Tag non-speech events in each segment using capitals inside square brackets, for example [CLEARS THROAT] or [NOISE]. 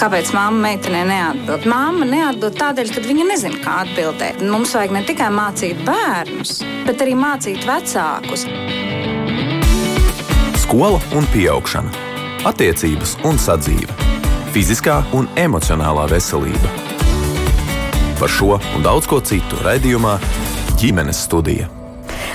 Kāpēc mamma meitenei neatbild? Māma neatbild tādēļ, ka viņa nezina, kā atbildēt. Mums vajag ne tikai mācīt bērnus, bet arī mācīt vecākus. Skola un augšana, attiecības un sadzīve, fiziskā un emocionālā veselība. Par šo un daudz ko citu raidījumā ģimenes studija.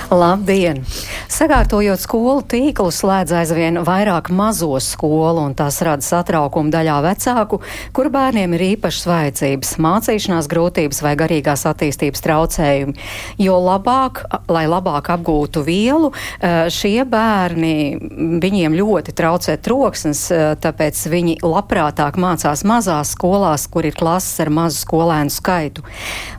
Labdien! Sakārtojot skolu tīklu, slēdz aizvien vairāk mazo skolu, un tas rada satraukumu daļā vecāku, kur bērniem ir īpašas vajadzības, mācīšanās grūtības vai garīgās attīstības traucējumi. Jo labāk, lai labāk apgūtu vielu, eh, šie bērni, viņiem ļoti traucē troksnis, eh, tāpēc viņi labprātāk mācās mazās skolās, kur ir klases ar mazu skolēnu skaitu.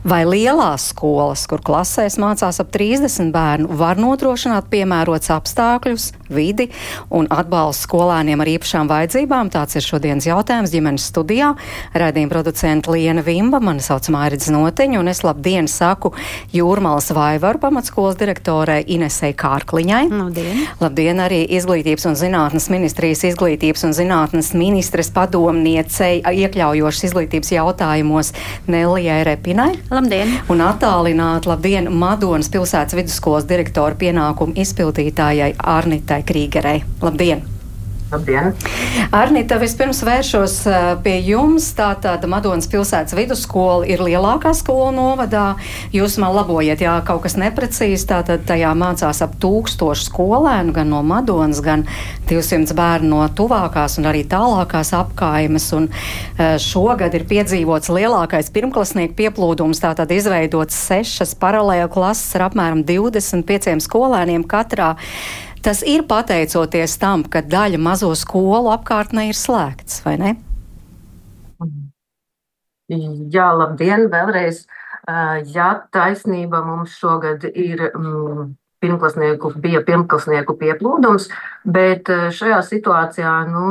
Vai lielās skolas, kur klasēs mācās ap 30 bērnu, var nodrošināt piemērots apstākļus, vidi un atbalstu skolēniem ar īpašām vajadzībām? Tāds ir šodienas jautājums ģimenes studijā. Radījuma producenta Liena Vimba, mani sauc Mairidz Noteņa, un es labdien saku Jūrmalas Vaivaru pamatskolas direktorai Inesei Kārkliņai. Labdien! Labdien arī Izglītības un zinātnes ministrijas izglītības un zinātnes ministres padomniecei iekļaujošas izglītības jautājumos Nelijai Repinai. Labdien! Un attālināt labdien Madonas pilsētas vidusskolas direktora pienākumu izpildītājai Arnitai Krīgerei. Labdien! Labdien! Arnita, vispirms vēršos pie jums. Tātad Madonas pilsētas vidusskola ir lielākā skola novadā. Jūs man labojiet, ja kaut kas neprecīzi. Tātad tajā mācās ap tūkstošu skolēnu, gan no Madonas, gan 200 bērnu no tuvākās un arī tālākās apkaimes. Un šogad ir piedzīvots lielākais pirmklasnieku pieplūdums. Tātad izveidots sešas paralēlu klases ar apmēram 25 skolēniem katrā. Tas ir pateicoties tam, ka daļa mazo skolu apkārtnē ir slēgts, vai ne? Jā, labdien, vēlreiz. Jā, taisnība mums šogad ir mm, pirmklasnieku, bija pirmklasnieku pieplūdums, bet šajā situācijā nu,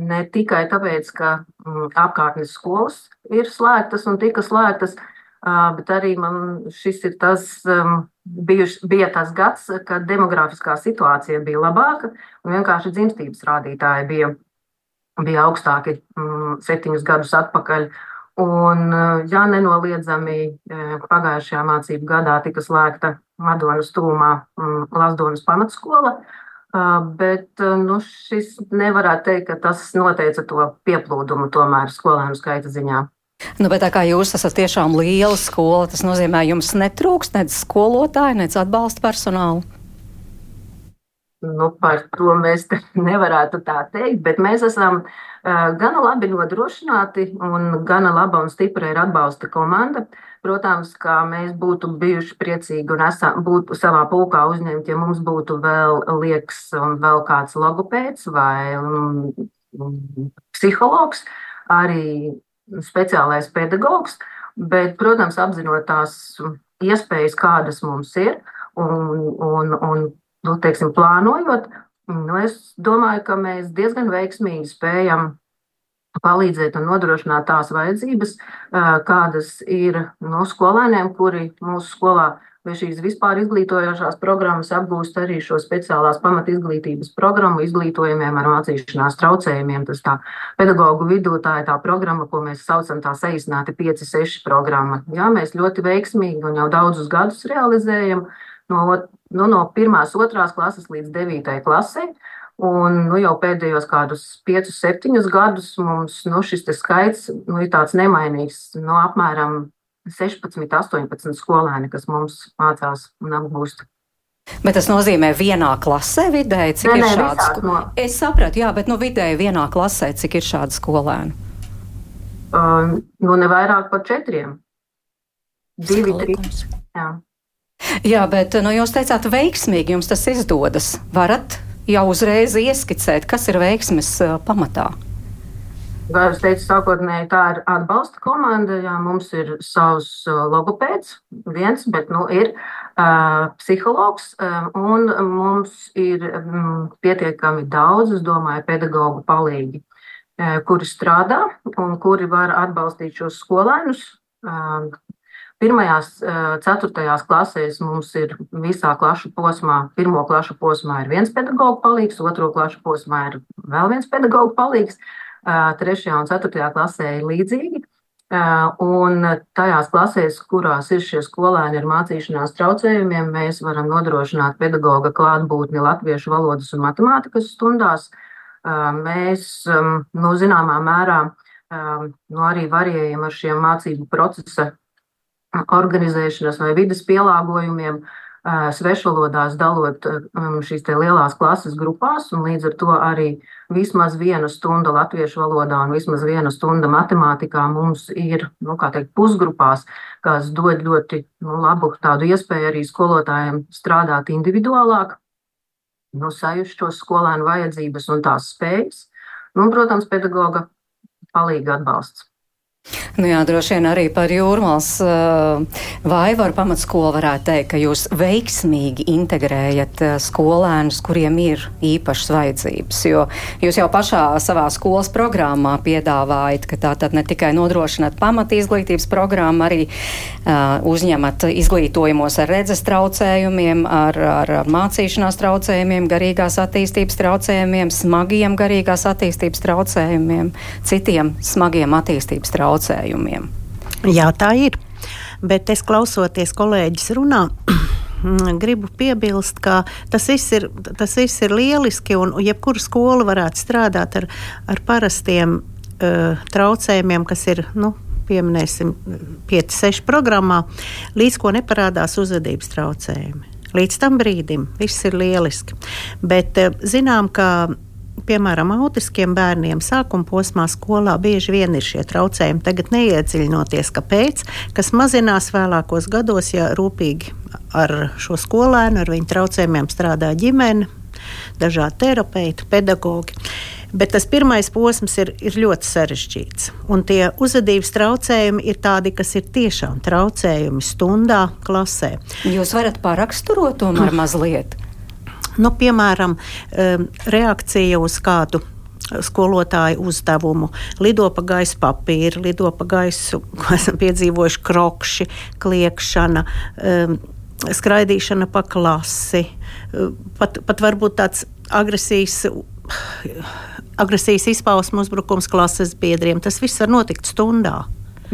ne tikai tāpēc, ka mm, apkārtnes skolas ir slēgtas un tika slēgtas, bet arī man šis ir tas, bijuš, bija tas gads, kad demografiskā situācija bija labāka un vienkārši dzimstības rādītāji bija, bija augstāki septiņus gadus atpakaļ. Un, jā, nenoliedzami pagājušajā mācību gadā tika slēgta Madonas tūmā Lasdonas pamatskola, bet nu, šis nevarētu teikt, ka tas noteica to pieplūdumu tomēr skolēnu skaita ziņā. Nu, bet tā kā jūs esat tiešām liela skola, tas nozīmē, jums netrūks nec skolotāju, nec atbalsta personālu. Nu, par to mēs [LAUGHS] nevarētu tā teikt, bet mēs esam uh, gana labi nodrošināti un gana laba un stipra ir atbalsta komanda. Protams, kā mēs būtu bijuši priecīgi un esam, būtu savā pulkā uzņemti, ja mums būtu vēl liekas un vēl kāds logopēds vai um, psihologs. Arī speciālais pedagogs, bet, protams, apzinot tās iespējas, kādas mums ir, un, un, un nu, teiksim, plānojot, nu, es domāju, ka mēs diezgan veiksmīgi spējam palīdzēt un nodrošināt tās vajadzības, kādas ir no skolēniem, kuri mūsu skolā vai šīs vispār izglītojošās programmas apgūst arī šo speciālās pamat izglītības programmu izglītojumiem ar mācīšanās traucējumiem. Tas tā pedagoģu vidū tā ir tā programma, ko mēs saucam tā saīsināti 5-6 programma. Jā, mēs ļoti veiksmīgi un jau daudzus gadus realizējam no, nu, no pirmās, otrās klases līdz devītai klasei. Un nu, jau pēdējos kādus 5, 7 gadus mums nu, šis skaits nu, ir tāds nemainīgs, nu, apmēram 16, 18 skolēni, kas mums mācās un apgūst. Bet tas nozīmē vienā klasē vidēji, cik ne, ir šāds? No... Es sapratu, jā, bet nu vidēji vienā klasē, cik ir šādu skolēnu? Uh, nu, ne vairāk par četriem. Divi, trīs. Jā. jā, bet nu, jūs teicāt, veiksmīgi jums tas izdodas. Varat jau uzreiz ieskicēt, kas ir veiksmes uh, pamatā? Kā jau teicu, sākotnēji tā ir atbalsta komanda. Jā, mums ir savs logopēds, viens, bet nu, ir uh, psihologs, uh, un mums ir um, pietiekami daudz, es domāju, pedagoģu palīgi, uh, kuri strādā un kuri var atbalstīt šos skolēnus. Uh, Pirmajās, ceturtajās klasēs mums ir visā klašu posmā, pirmo klašu posmā ir viens pedagoģa palīgs, otro klašu posmā ir vēl viens pedagoģa palīgs. Trešajā un ceturtajā klasē ir līdzīgi. Un tajās klasēs, kurās ir šie skolēni ar mācīšanās traucējumiem, mēs varam nodrošināt pedagoga klātbūtni latviešu valodas un matemātikas stundās. Mēs, nu, zināmā mērā, nu, arī varējam ar šiem mācību procesa organizēšanas vai vidas pielāgojumiem, uh, svešvalodās dalot šīs lielās klases grupās, un līdz ar to arī vismaz viena stunda latviešu valodā un vismaz viena stunda matemātikā mums ir nu, teikt, pusgrupās, kas dod ļoti nu, labu tādu iespēju arī skolotājiem strādāt individuālāk, nu, sajust šo skolēnu vajadzības un tās spējas, nu, un, protams, pedagoga palīga atbalsts. Nu jā, droši vien arī par jūrmālas uh, vaivaru pamatskolu varētu teikt, ka jūs veiksmīgi integrējat skolēnus, kuriem ir īpašas vajadzības. Jo jūs jau pašā savā skolas programmā piedāvājat, ka tā tad ne tikai nodrošināt pamat izglītības programmu, arī uh, uzņemat izglītojumos ar redzes traucējumiem, ar, ar mācīšanās traucējumiem, garīgās attīstības traucējumiem, smagiem garīgās attīstības traucējumiem, citiem smagiem attīstības traucējumiem traucējumiem. Jā, tā ir. Bet es klausoties kolēģis runā. [CLEARS THROAT] gribu piebilst, ka tas viss ir, tas viss ir lieliski, un jebkura skola varētu strādāt ar, ar parastiem uh, traucējumiem, kas ir nu, pieminēsim, 5, 6 programmā, līdz ko neparādās uzvedības traucējumi. Līdz tam brīdim viss ir lieliski. Bet zinām, ka piemēram, autiskiem bērniem sākuma posmā skolā bieži vien ir šie traucējumi. Tagad neiedziļinoties, kāpēc, kas mazinās vēlākos gados, ja rūpīgi ar šo skolēnu, ar viņu traucējumiem strādā ģimene, dažādi terapeiti, pedagogi. Bet tas pirmais posms ir, ir ļoti sarežģīts. Un tie uzvedības traucējumi ir tādi, kas ir tiešām traucējumi stundā, klasē. Jūs varat paraksturot to mazliet? Nu, piemēram, reakcija uz kādu skolotāju uzdevumu. Lido pa gaisu papīru, lido pa gaisu, [LAUGHS] ko esam piedzīvojuši, krokši, kliekšana, um, skraidīšana pa klasi, pat, pat varbūt tāds agresijas. Agresijas izpausme, uzbrukums klases biedriem. Tas viss var notikt stundā.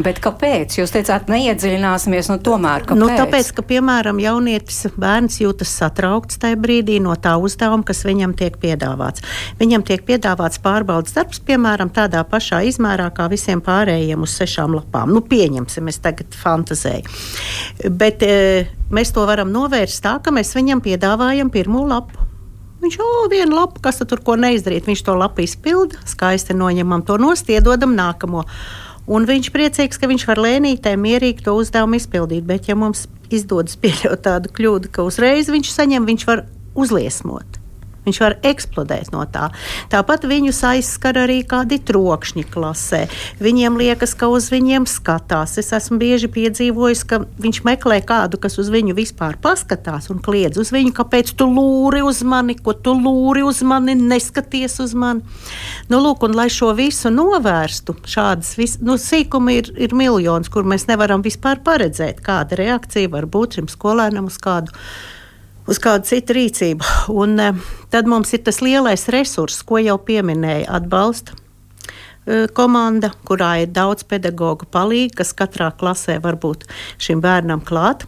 Bet kāpēc? Jūs teicāt, neiedziļināsimies, nu tomēr kāpēc? Nu, tāpēc, ka, piemēram, jaunietis bērns jūtas satraukts tajā brīdī no tā uzdevuma, kas viņam tiek piedāvāts. Viņam tiek piedāvāts pārbaudas darbs, piemēram, tādā pašā izmērā kā visiem pārējiem uz sešām lapām. Nu, pieņemsim, es tagad fantazēju. Bet e, mēs to varam novērst tā, ka mēs viņam piedāvājam pirmo lapu. Viņš jau vienu lapu, kas tur ko neizdarīt. Viņš to lapu izpilda, skaisti noņemam to nost, iedodam nākamo. Un viņš priecīgs, ka viņš var lēnītē mierīgi to uzdevumu izpildīt. Bet, ja mums izdodas pieļaut tādu kļūdu, ka uzreiz viņš saņem, viņš var uzliesmot. Viņš var eksplodēt no tā. Tāpat viņus aizskar arī kādi trokšņi klasē. Viņiem liekas, ka uz viņiem skatās. Es esmu bieži piedzīvojis, ka viņš meklē kādu, kas uz viņu vispār paskatās un kliedz uz viņu, kāpēc tu lūri uz mani, ko tu lūri uz mani, neskaties uz mani. Nu, lūk, un lai šo visu novērstu, šādas vis, nu, sīkumi ir, ir miljons, kur mēs nevaram vispār paredzēt, kāda reakcija var būt šim skolēnam uz kādu uz kādu citu rīcību. Un, e, tad mums ir tas lielais resurs, ko jau pieminēja atbalsta e, komanda, kurā ir daudz pedagoģu palīdzību, kas katrā klasē var būt šim bērnam klāt.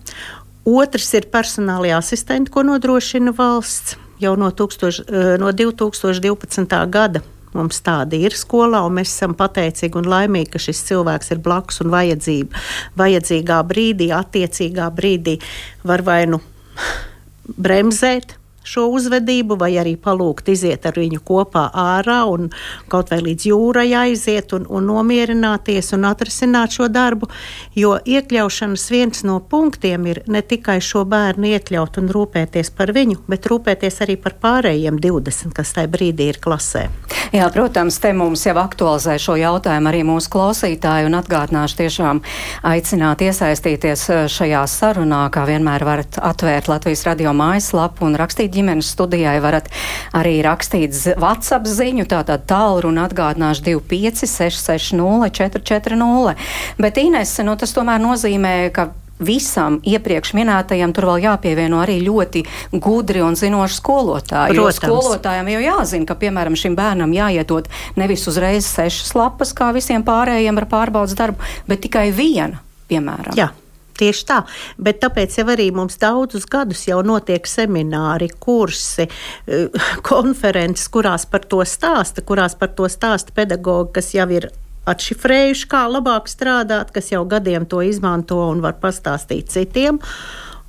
Otrs ir personālajā asistenti, ko nodrošina valsts jau no, tūkstoš, e, no 2012. gada. Mums tāda ir skolā, un mēs esam pateicīgi un laimīgi, ka šis cilvēks ir blakus un vajadzība. Vajadzīgā brīdī, attiecīgā brīdī var vai nu bremzēt šo uzvedību, vai arī palūgt iziet ar viņu kopā ārā un kaut vai līdz jūrai aiziet un, un nomierināties un atrisināt šo darbu. Jo iekļaušanas viens no punktiem ir ne tikai šo bērnu iekļaut un rūpēties par viņu, bet rūpēties arī par pārējiem 20, kas tajā brīdī ir klasē. Jā, protams, te mums jau aktualizē šo jautājumu arī mūsu klausītāji un atgādināšu tiešām aicināt iesaistīties eh, šajā sarunā, kā vienmēr varat atvērt Latvijas radio mājaslapu un rakstīt ģimenes studijai varat arī rakstīt WhatsApp ziņu, tātad tālruni atgādināšu 25 660 440. Bet Ines, nu tas tomēr nozīmē, ka visam iepriekš minētajam tur vēl jāpievieno arī ļoti gudri un zinoši skolotāji. Jo skolotājiem jau jāzina, ka, piemēram, šim bērnam jāietot nevis uzreiz sešas lapas, kā visiem pārējiem ar pārbaudas darbu, bet tikai viena, piemēram. Jā. Tieši tā, bet tāpēc jau arī mums daudzus gadus jau notiek semināri, kursi, eh, [LAUGHS] konferences, kurās par to stāsta, kurās par to stāsta pedagogi, kas jau ir atšifrējuši, kā labāk strādāt, kas jau gadiem to izmanto un var pastāstīt citiem.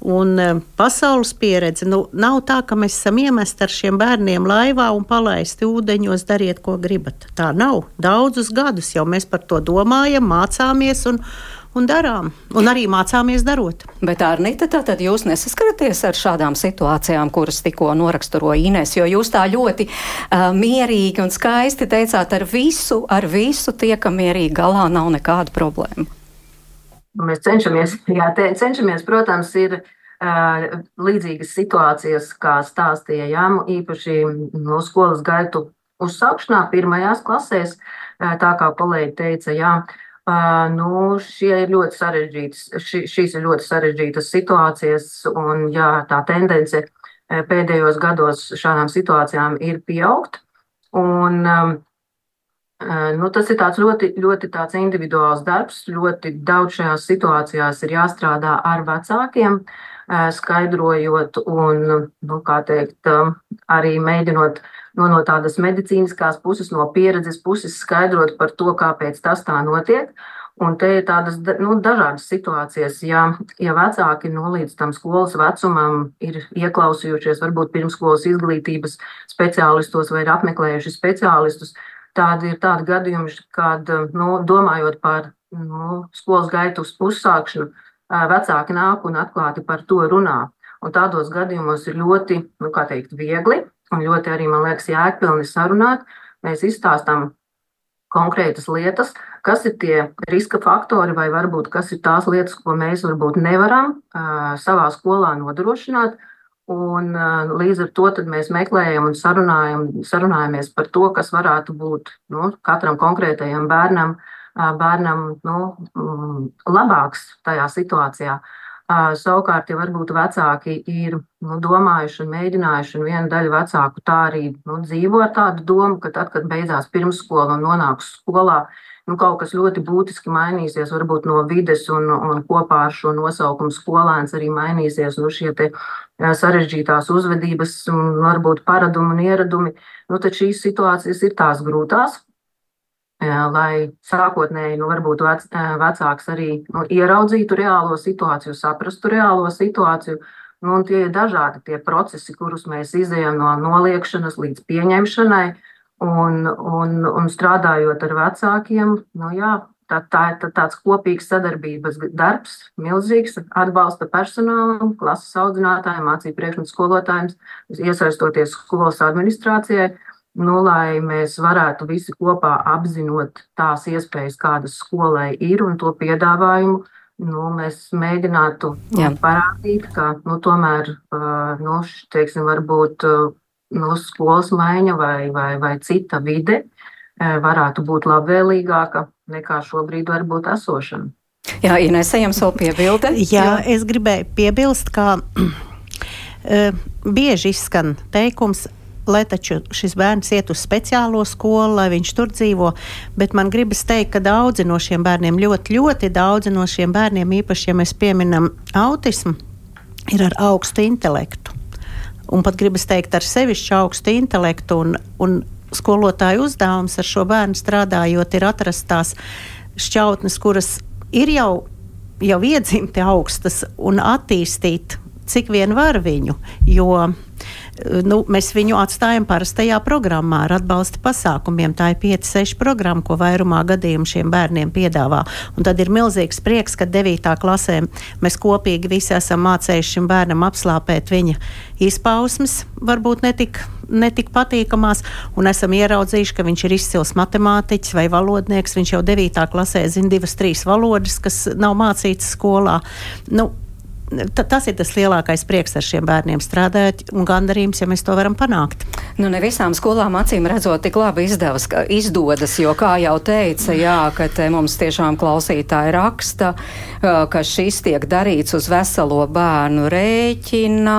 Un e, pasaules pieredze nu, nav tā, ka mēs esam iemesti ar šiem bērniem laivā un palaisti ūdeņos, dariet, ko gribat. Tā nav. Daudzus gadus jau mēs par to domājam, mācāmies un, un darām. Un arī mācāmies darot. Bet, Arnita, tad jūs nesaskaraties ar šādām situācijām, kuras tikko noraksturoja Ines, jo jūs tā ļoti uh, mierīgi un skaisti teicāt, ar visu, ar visu tiekam mierīgi galā, nav nekāda problēma. Mēs cenšamies, [LAUGHS] jā, te, cenšamies, protams, ir uh, līdzīgas situācijas, kā stāstīja Jāmu, īpaši no skolas gaitu uzsākšanā, pirmajās klasēs, uh, tā kā kolēģi teica, jā, uh, Nu, ir ļoti ši, šīs ir ļoti sarežģītas situācijas, un jā, tā tendence pēdējos gados šādām situācijām ir pieaugt. Un, nu, tas ir ļoti, ļoti individuāls darbs. Ļoti daudz šajās situācijās ir jāstrādā ar vecākiem, skaidrojot un, nu, kā teikt, arī mēģinot no, no tādas medicīniskās puses, no pieredzes puses skaidrot par to, kāpēc tas tā notiek. Un te ir tādas nu, dažādas situācijas. Ja, ja vecāki no līdz tam skolas vecumam ir ieklausījušies, varbūt pirmskolas izglītības speciālistos vai ir apmeklējuši speciālistus, tādi ir tādi gadījumi, kad, nu, domājot par nu, skolas gaitu uzsākšanu, vecāki nāk un atklāti par to runā. Un tādos gadījumos ir ļoti, nu, kā teikt, viegli un ļoti arī, man liekas, jēgpilni sarunāt. Mēs izstāstām konkrētas lietas, kas ir tie riska faktori, vai varbūt kas ir tās lietas, ko mēs varbūt nevaram uh, savā skolā nodrošināt. Un, uh, līdz ar to mēs meklējam un sarunājam, sarunājamies par to, kas varētu būt nu, katram konkrētajam bērnam, uh, bērnam nu, um, labāks tajā situācijā. Savukārt, ja varbūt vecāki ir nu, domājuši un mēģinājuši, un viena daļa vecāku tā arī nu, dzīvo ar tādu domu, ka tad, kad beidzās pirmsskola un nonāks skolā, nu, kaut kas ļoti būtiski mainīsies, varbūt no vides un, un kopā ar šo nosaukumu skolēns arī mainīsies nu, šie sarežģītās uzvedības, un varbūt paradumi un ieradumi. Nu, tad šīs situācijas ir tās grūtās, lai sākotnēji nu, varbūt vec, vecāks arī nu, ieraudzītu reālo situāciju, saprastu reālo situāciju. Nu, tie ir dažādi tie procesi, kurus mēs izējām no noliekšanas līdz pieņemšanai. Un, un, un strādājot ar vecākiem, nu, jā, tā, tā ir tā, tāds kopīgs sadarbības darbs, milzīgs atbalsta personālam, klases audzinātājiem, mācību priekšmetu skolotājiem, iesaistoties skolas administrācijai nu, lai mēs varētu visi kopā apzinot tās iespējas, kādas skolai ir un to piedāvājumu. Nu, mēs mēģinātu Jā. parādīt, ka nu, tomēr nu, teiksim, varbūt nu, skolas maiņa vai, vai, vai cita vide varētu būt labvēlīgāka nekā šobrīd var būt esošana. Jā, Inês, ejam savu piebildi. Jā, es gribēju piebilst, ka bieži izskan teikums, lai taču šis bērns iet uz speciālo skolu, lai viņš tur dzīvo. Bet man gribas teikt, ka daudzi no šiem bērniem, ļoti, ļoti daudzi no šiem bērniem, īpaši, ja mēs pieminam autismu, ir ar augstu intelektu. Un pat gribas teikt, ar sevišķu augstu intelektu. Un, un skolotāju uzdevums ar šo bērnu strādājot, ir atrast tās šķautnes, kuras ir jau, jau iedzimti augstas un attīstīt, cik vien var viņu. Jo nu, mēs viņu atstājam parastajā programmā ar atbalsta pasākumiem. Tā ir 5-6 programma, ko vairumā gadījumu šiem bērniem piedāvā. Un tad ir milzīgs prieks, ka 9. klasē mēs kopīgi visi esam mācējuši šim bērnam apslāpēt viņa izpausmes, varbūt netik, netik patīkamās, un esam ieraudzījuši, ka viņš ir izcils matemātiķis vai valodnieks. Viņš jau 9. klasē zina divas, trīs valodas, kas nav mācītas skolā. Nu, tas ir tas lielākais prieks ar šiem bērniem strādājot un gandarījums, ja mēs to varam panākt. Nu, ne visām skolām acīm redzot tik labi izdevas, izdodas, jo, kā jau teica, jā, ka te mums tiešām klausītāji raksta, ka šis tiek darīts uz veselo bērnu rēķina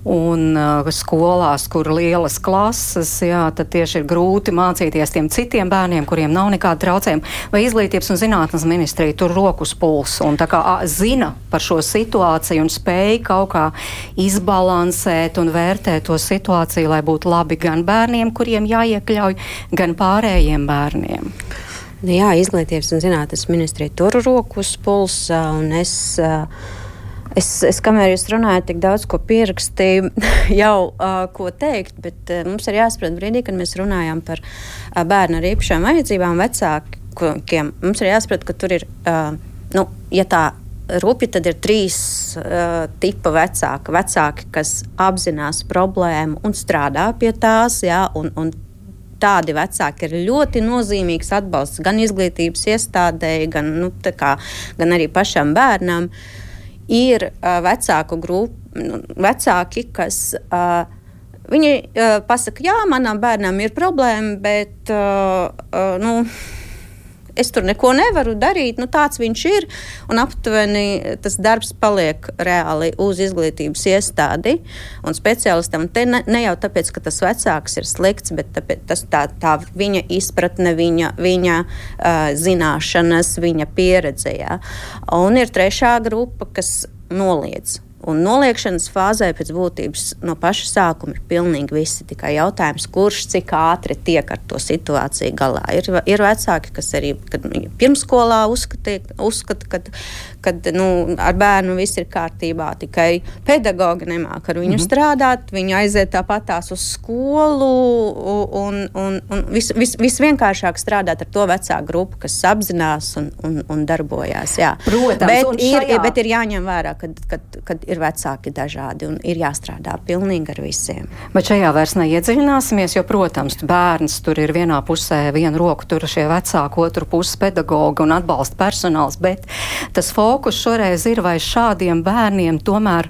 Un uh, skolās, kur lielas klases, jā, tad tieši ir grūti mācīties tiem citiem bērniem, kuriem nav nekāda traucējuma. Vai izglītības un zinātnes ministrija tur rokas pulsu un tā kā a, zina par šo situāciju un spēja kaut kā izbalansēt un vērtēt to situāciju, lai būtu labi gan bērniem, kuriem jāiekļauj, gan pārējiem bērniem. Jā, izglītības un zinātnes ministrija tur rokas pulsa un es. Uh, Es, es kamēr jūs runājat, tik daudz ko pierakstīju, [LAUGHS] jau uh, ko teikt, bet uh, mums ir jāsaprot brīdī, kad mēs runājam par uh, bērnu ar īpašām vajadzībām, vecākiem. Mums ir jāsaprot, ka tur ir, uh, nu, ja tā rupji, tad ir trīs uh, tipa vecāki. Vecāki, kas apzinās problēmu un strādā pie tās, jā, un, un tādi vecāki ir ļoti nozīmīgs atbalsts gan izglītības iestādēji, gan, nu, kā, gan arī pašam bērnam. Uh, ir uh, vecāku grupu, nu, vecāki, kas. Uh, Viņi uh, pasaka, jā, manam bērnam ir problēma, bet uh, uh, nu, es tur neko nevaru darīt. Nu, tāds viņš ir. Un aptuveni tas darbs paliek reāli uz izglītības iestādi un speciālistam. Te ne, ne jau tāpēc, ka tas vecāks ir slikts, bet tāpēc, tas, tā, tā viņa izpratne, viņa, viņa uh, zināšanas, viņa pieredze. Jā. Un ir trešā grupa, kas noliedz Un noliekšanas fāzē pēc būtības no paša sākuma ir pilnīgi visi. Tikai jautājums, kurš cik ātri tiek ar to situāciju galā. Ir, ir vecāki, kas arī pirmsskolā uzskata, uzskata ka, kad nu, ar bērnu viss ir kārtībā, tikai pedagogi nemāk ar viņu mm -hmm. strādāt. Viņi aiziet tāpatās uz skolu un, un, un vis, vis, visvienkāršāk strādāt ar to vecāku grupu, kas apzinās un, un, un darbojās. Jā. Protams, bet, ir, šajā... bet ir jāņem vērā, ka, kad, kad ir vecāki dažādi un ir jāstrādā pilnīgi ar visiem. Bet šajā vairs neiedziļināsimies, jo, protams, bērns tur ir vienā pusē, viena roka tur šie vecāki, otru pusi pedagoga un atbalsta personāls, bet tas fokus šoreiz ir vai šādiem bērniem tomēr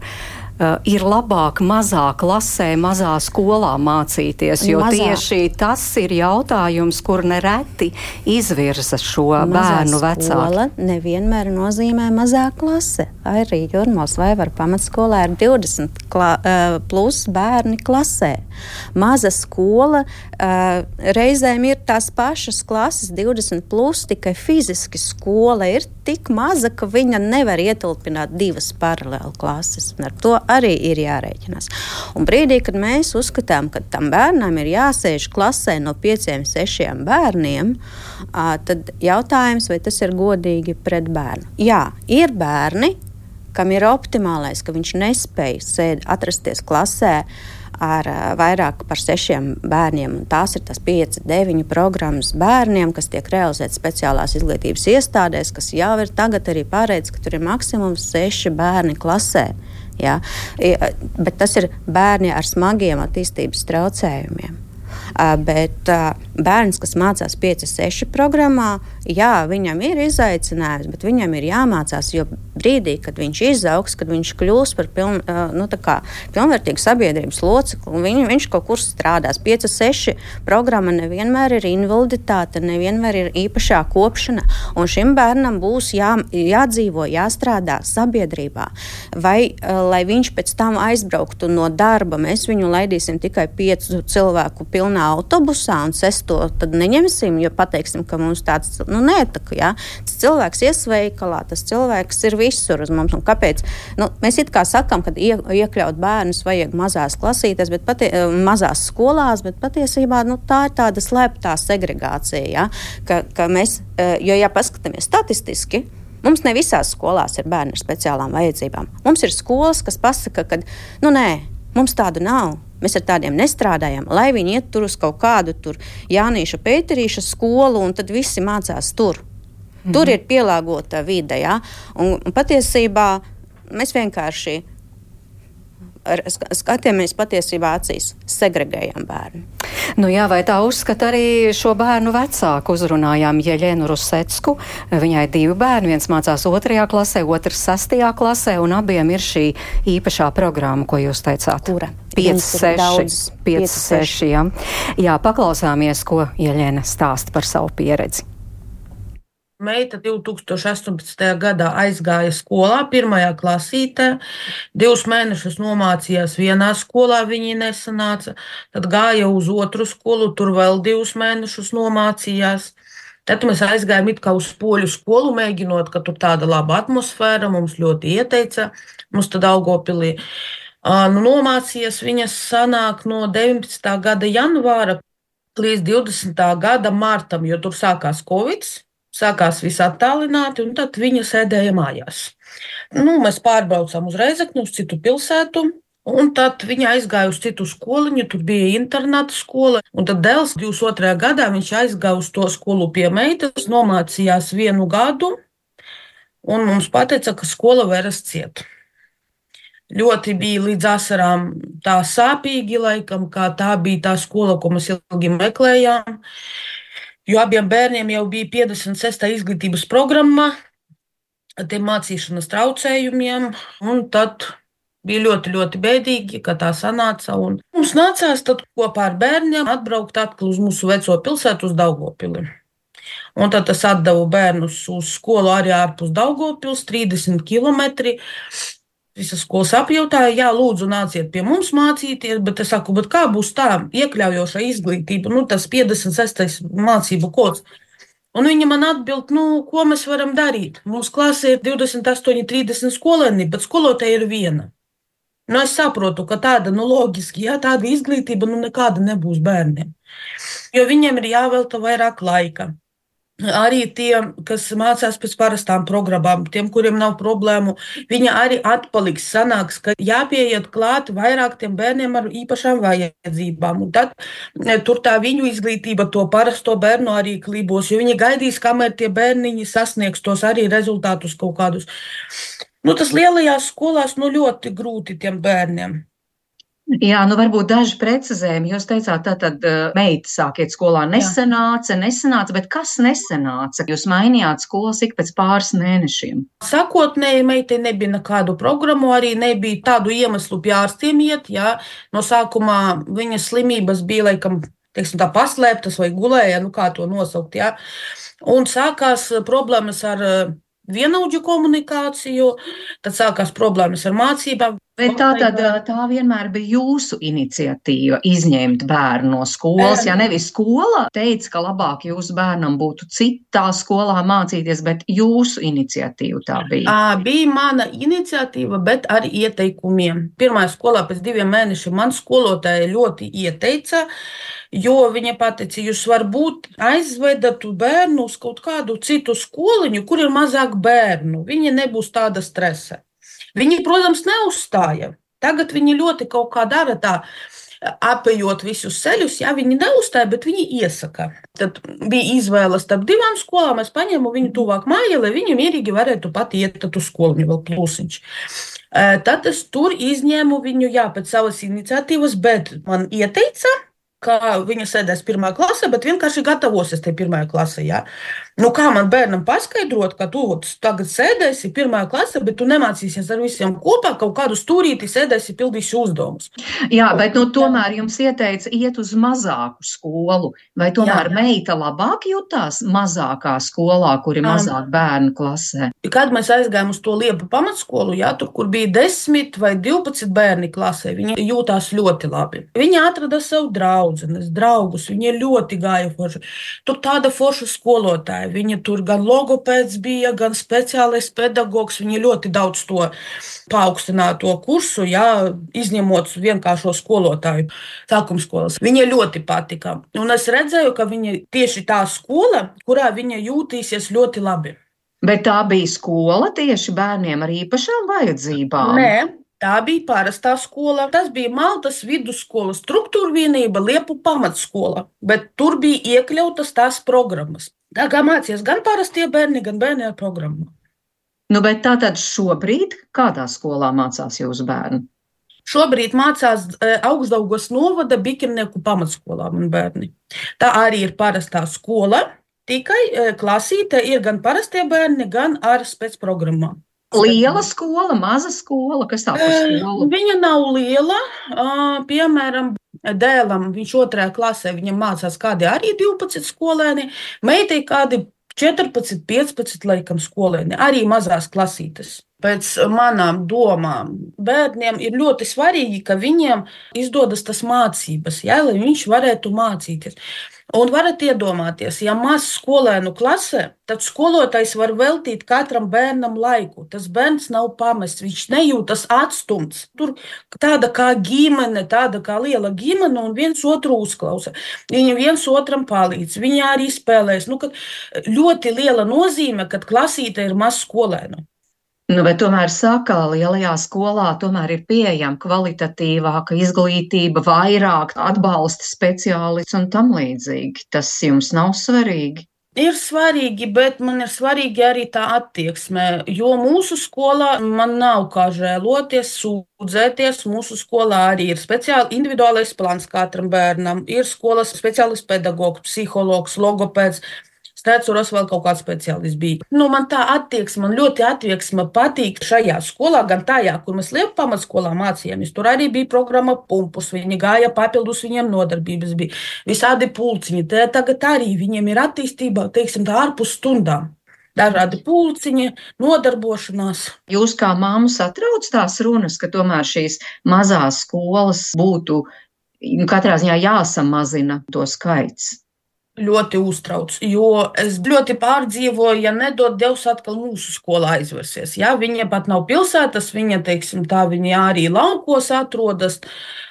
ir labāk mazā klasē, mazā skolā mācīties, jo mazā. tieši tas ir jautājums, kur nereti izvirza šo mazā bērnu vecāku. Nevienmēr nozīmē mazā klase. Arī Jurmos vai var pamatskolā ir 20 klā, uh, plus bērni klasē. Maza skola uh, reizēm ir tās pašas klases, 20 plus, tikai fiziski skola ir tik maza, ka viņa nevar ietilpināt divas paralēlas klases. Ar to arī ir jārēķinās. Un brīdī, kad mēs uzskatām, ka tam bērnam ir jāsēž klasē no pieciem, sešiem bērniem, tad jautājums, vai tas ir godīgi pret bērnu? Jā, ir bērni, kam ir optimālais, ka viņš nespēja sēd, atrasties klasē ar vairāk par sešiem bērniem. Tās ir tas pieci, deviņi programmas bērniem, kas tiek realizētas speciālās izglītības iestādēs, kas jau ir tagad arī paredz, ka tur ir maksimums seši bērni klasē. Ja? Bet tas ir bērni ar smagiem attīstības traucējumiem. Bet bērns, kas mācās 5-6 programmā, jā, viņam ir izaicinājums, bet viņam ir jāmācās. Jo brīdī, kad viņš izaugs, kad viņš kļūs par piln, nu, kā, pilnvērtīgu sabiedrības locekli, viņ, viņš kaut kur strādās. 5-6 programma nevienmēr ir invaliditāte, nevienmēr ir īpašā kopšana. Un šim bērnam būs jā, jādzīvo, jāstrādā sabiedrībā. Vai lai viņš pēc tam aizbrauktu no darba, mēs viņu laidīsim tikai 5 cilvēku pilnā autobusā un 6 to neņemsim, jo pateiksim, ka mums tāds nu, netika. Ja? Tas cilvēks iesveikalā, tas cilvēks ir visur uz mums. Kāpēc? Nu, mēs it kā sakām, ka ie, iekļaut bērnus vajag mazās klasītēs, bet patie, mazās skolās, bet patiesībā nu, tā ir tāda slēptā segregācija. Ja? Ka, ka mēs, e, jo, ja paskatāmies statistiski, Mums ne visās skolās ir bērni ar speciālām vajadzībām. Mums ir skolas, kas pasaka, ka, nu, nē, mums tādu nav. Mēs ar tādiem nestrādājam, lai viņi iet tur uz kaut kādu tur Jānīša Pēterīša skolu, un tad visi mācās tur. Mhm. Tur ir pielāgota vide. Ja? Un, un patiesībā mēs vienkārši skatījāmies patiesībā acīs, segregējam bērnu. Nu jā, vai tā uzskata arī šo bērnu vecāku? Uzrunājām Jeļenu Rusecku. Viņai divi bērni, viens mācās otrajā klasē, otrs sastajā klasē, un abiem ir šī īpašā programma, ko jūs teicāt. Kura? 5, 6, 5, 6, jā. jā, paklausāmies, ko Jeļena stāsta par savu pieredzi. Meita 2018. gadā aizgāja skolā, pirmajā klasītē, divus mēnešus nomācījās vienā skolā, viņa nesanāca, tad gāja uz otru skolu, tur vēl divus mēnešus nomācījās. Tad mēs aizgājām uz poļu skolu, mēģinot, ka tur tāda laba atmosfēra, mums ļoti ieteica, mums tad Augopilī. Nu, nomācījies viņas sanāk no 19. gada janvāra līdz 20. gada martam, jo tur sākās Covid sākās viss attālināti, un tad viņa sēdēja mājās. Nu, mēs pārbraucām uz Reizekni, uz citu pilsētu. Un tad viņa aizgāja uz citu skoliņu, tur bija internāta skola. Un tad dēls 22. gadā viņš aizgāja uz to skolu pie meitas, nomācījās vienu gadu, un mums pateica, ka skola vairs ciet. Ļoti bija līdz asarām tā sāpīgi, laikam, kā tā bija tā skola, ko mēs ilgi meklējām jo abiem bērniem jau bija 56. izglītības programma ar tiem mācīšanas traucējumiem, tad bija ļoti, ļoti bēdīgi, ka tā sanāca. Mums nācās kopā ar bērniem atbraukt atpakaļ uz mūsu veco pilsētu, uz Daugopili. Un tad es atdevu bērnus uz skolu arī ārpus Daugopils, 30 km. Visas skolas apjautāja, jā, lūdzu, nāciet pie mums mācīties, bet es saku, bet kā būs tā iekļaujoša izglītība, nu, tas 56. mācību kods. Un viņa man atbild, nu, ko mēs varam darīt. Mūsu klasē ir 28, 30 skolēni, bet skolotāja ir viena. Nu, es saprotu, ka tāda, nu, loģiski, jā, tāda izglītība, nu, nekāda nebūs bērniem. Jo viņiem ir jāvelta vairāk laika arī tie, kas mācās pēc parastām programmām, tiem, kuriem nav problēmu, viņi arī atpaliks. Sanāks, ka jāpieiet klāt vairāk tiem bērniem ar īpašām vajadzībām. Un tad e, tur tā viņu izglītība, to parasto bērnu arī klībos, jo viņi gaidīs, kamēr tie bērniņi sasniegs tos arī rezultātus kaut kādus. Nu, tas lielajās skolās nu, ļoti grūti tiem bērniem. Jā, nu varbūt daži precizējumi. Jūs teicāt, tā tad uh, meita sākiet skolā nesanāca, nesanāca, bet kas nesanāca? Jūs mainījāt skolas ik pēc pāris mēnešiem. Sākotnēji meitai nebija nekādu programmu, arī nebija tādu iemeslu pie ārstiem iet, jā. No sākumā viņas slimības bija, laikam, teiksim tā paslēptas vai gulēja, nu kā to nosaukt, jā. Un sākās problēmas ar vienaudžu komunikāciju, tad sākās problēmas ar mācībām. Bet tā tad tā vienmēr bija jūsu iniciatīva izņemt bērnu no skolas. Ja nevis skola teica, ka labāk jūsu bērnam būtu citā skolā mācīties, bet jūsu iniciatīva tā bija. Bija mana iniciatīva, bet ar ieteikumiem. Pirmā skolā pēc diviem mēnešiem man skolotāja ļoti ieteica. Jo viņa teica, jūs varbūt aizvedat bērnu uz kaut kādu citu skoliņu, kur ir mazāk bērnu. Viņa nebūs tāda stresa. Viņi, protams, neuzstāja. Tagad viņi ļoti kaut kā dara tā, apējot visus ceļus, ja viņi neuzstāja, bet viņi iesaka. Tad bija izvēle starp divām skolām. Es paņēmu viņu tuvāk mājai, lai viņi mierīgi varētu pat iet uz skolu, vēl plusiņš. Tad es tur izņēmu viņu, jā, pēc savas iniciatīvas, bet man ieteica, ka viņa sēdēs pirmā klasē, bet vienkārši gatavosies tajā pirmā klasē. Ja? Nu, kā man bērnam paskaidrot, ka tu tagad sēdēsi pirmā klasē, bet tu nemācīsies ar visiem kopā kaut kādu stūrīti, sēdēsi, pildīsi uzdevumus. Jā, bet nu, tomēr jums ieteica iet uz mazāku skolu. Vai tomēr Jā. meita labāk jutās mazākā skolā, kur ir mazāk bērnu klasē? Kad mēs aizgājām uz to liepu pamatskolu, jā, tur, kur bija 10 vai 12 bērni klasē, viņi jūtās ļoti labi. Viņi atrada sev draudzenes, draugus, viņi ļoti gāja forši. Tur tāda forša skolotāja Viņa tur gan logopēds bija, gan speciālais pedagogs. Viņa ļoti daudz to paaugstināto kursu, jā, izņemot vienkāršo skolotāju sākuma skolas. Viņa ļoti patika. Un es redzēju, ka viņa tieši tā skola, kurā viņa jūtīsies ļoti labi. Bet tā bija skola tieši bērniem ar īpašām vajadzībām. Nē, Tā bija parastā skola. Tas bija Maltas vidusskolas struktūra vienība, Liepu pamatskola, bet tur bija iekļautas tās programmas. Tā kā mācījās gan parastie bērni, gan bērni ar programmu. Nu, bet tā tad šobrīd kādā skolā mācās jūsu bērni? Šobrīd mācās e, augstdaugos novada Bikirnieku pamatskolā man bērni. Tā arī ir parastā skola, tikai e, klasīte ir gan parastie bērni, gan ar spēcprogrammām. Liela skola, maza skola, kas tā par E, skolu? Viņa nav liela. Piemēram, dēlam viņš otrajā klasē, viņam mācās kādi arī 12 skolēni, meitai kādi 14, 15 laikam skolēni, arī mazās klasītes. Pēc manām domām, bērniem ir ļoti svarīgi, ka viņiem izdodas tas mācības, ja, lai viņš varētu mācīties. Un varat iedomāties, ja maz skolēnu klasē, tad skolotājs var veltīt katram bērnam laiku. Tas bērns nav pamests, viņš nejūtas atstumts. Tur tāda kā ģimene, tāda kā liela ģimene, un viens otru uzklausa. Viņi viens otram palīdz, viņi arī spēlēs. Nu, ļoti liela nozīme, kad klasīte ir maz skolēnu. Nu, bet tomēr saka, lielajā skolā tomēr ir pieejama kvalitatīvāka izglītība, vairāk atbalsta speciālists un tam līdzīgi. Tas jums nav svarīgi. Ir svarīgi, bet man ir svarīgi arī tā attieksme. Jo mūsu skolā man nav kā žēloties, sūdzēties. Mūsu skolā arī ir speciāli individuālais plāns katram bērnam. Ir skolas speciālists pedagogs, psihologs, logopēds. Stēcuros vēl kaut kāds speciālists bija. Nu, man tā attieksme, man ļoti attieksme patīk šajā skolā, gan tajā, kur mēs lietu pamatskolā mācījāmies. Tur arī bija programma pumpus, viņi gāja papildus, viņiem nodarbības bija visādi pulciņi. Te tagad arī viņiem ir attīstība, teiksim, tā ārpus stundām. Dažādi pulciņi, nodarbošanās. Jūs kā māmu satrauc tās runas, ka tomēr šīs mazās skolas būtu nu, katrā ziņā jāsamazina to skaits. Ļoti uztrauc. Jo es ļoti pārdzīvoju, ja nedod Dievs atkal mūsu skolā aizversies. Ja? Viņa pat nav pilsētas, viņa, teiksim, tā viņa arī laukos atrodas.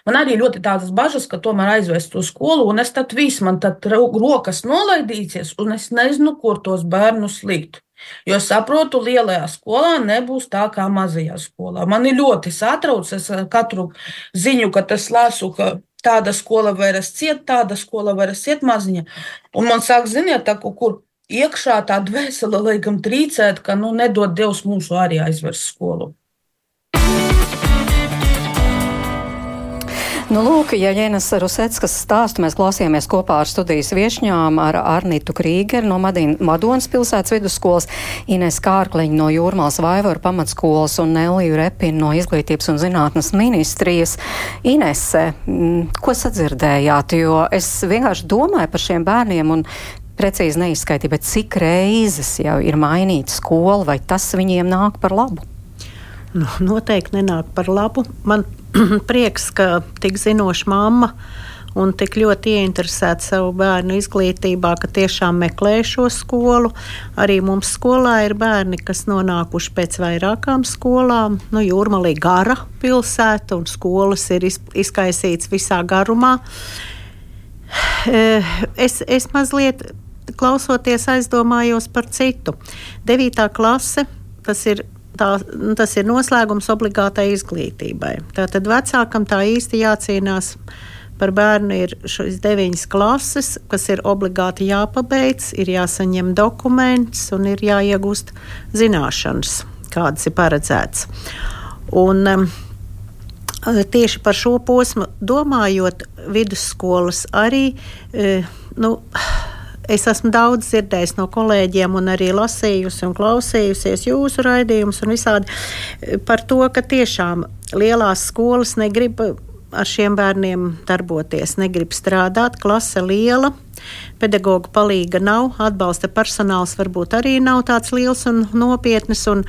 Man arī ļoti tādas bažas, ka tomēr aizvest to skolu, un es tad viss man tad ro- rokas nolaidīsies, un es nezinu, kur tos bērnus likt. Jo es saprotu, lielajā skolā nebūs tā kā mazajā skolā. Man ir ļoti satrauc, es eh, katru ziņu, kad es lasu, ka tāda skola vairs ciet, tāda skola vairs ciet maziņa. Un man sāk, ziniet, tā kaut kur iekšā tā dvēsele laikam trīcēt, ka, nu, nedod Dievs mūsu arī aizvers skolu. Nu, lūk, ja Jēnas Ruseckas stāstu mēs klausījāmies kopā ar studijas viešņām, ar Arnitu Krīgeru no Madin, Madonas pilsētas vidusskolas, Ines Kārkliņu no Jūrmāls Vaivaru pamatskolas un Neliju Repinu no Izglītības un zinātnes ministrijas. Inese, mm, ko sadzirdējāt? Jo es vienkārši domāju par šiem bērniem un precīzi neizskaitīju, bet cik reizes jau ir mainīta skola, vai tas viņiem nāk par labu? Nu, noteikti nenāk par labu. Man [CLEARS THROAT] prieks, ka tik zinoša mamma un tik ļoti ieinteresēta savu bērnu izglītībā, ka tiešām meklē šo skolu. Arī mums skolā ir bērni, kas nonākuši pēc vairākām skolām. Nu, Jūrmalī gara pilsēta un skolas ir iz, izkaisīts visā garumā. Eh, Es, es mazliet klausoties aizdomājos par citu. Devītā klase, tas ir Tā, nu, tas ir noslēgums obligātai izglītībai. Tātad vecākam tā īsti jācīnās par bērnu. Ir šīs deviņas klases, kas ir obligāti jāpabeidz, ir jāsaņem dokuments un ir jāiegūst zināšanas, kādas ir paredzētas. Un, um, Tieši par šo posmu domājot, vidusskolas arī. eh, Nu, Es esmu daudz dzirdējis no kolēģiem, un arī lasījusi un klausījusies jūsu raidījumus, un visādi eh, par to, ka tiešām lielās skolas negrib ar šiem bērniem darboties, negrib strādāt, klase liela. Pedagoģa palīga nav, atbalsta personāls varbūt arī nav tāds liels un nopietns. Un,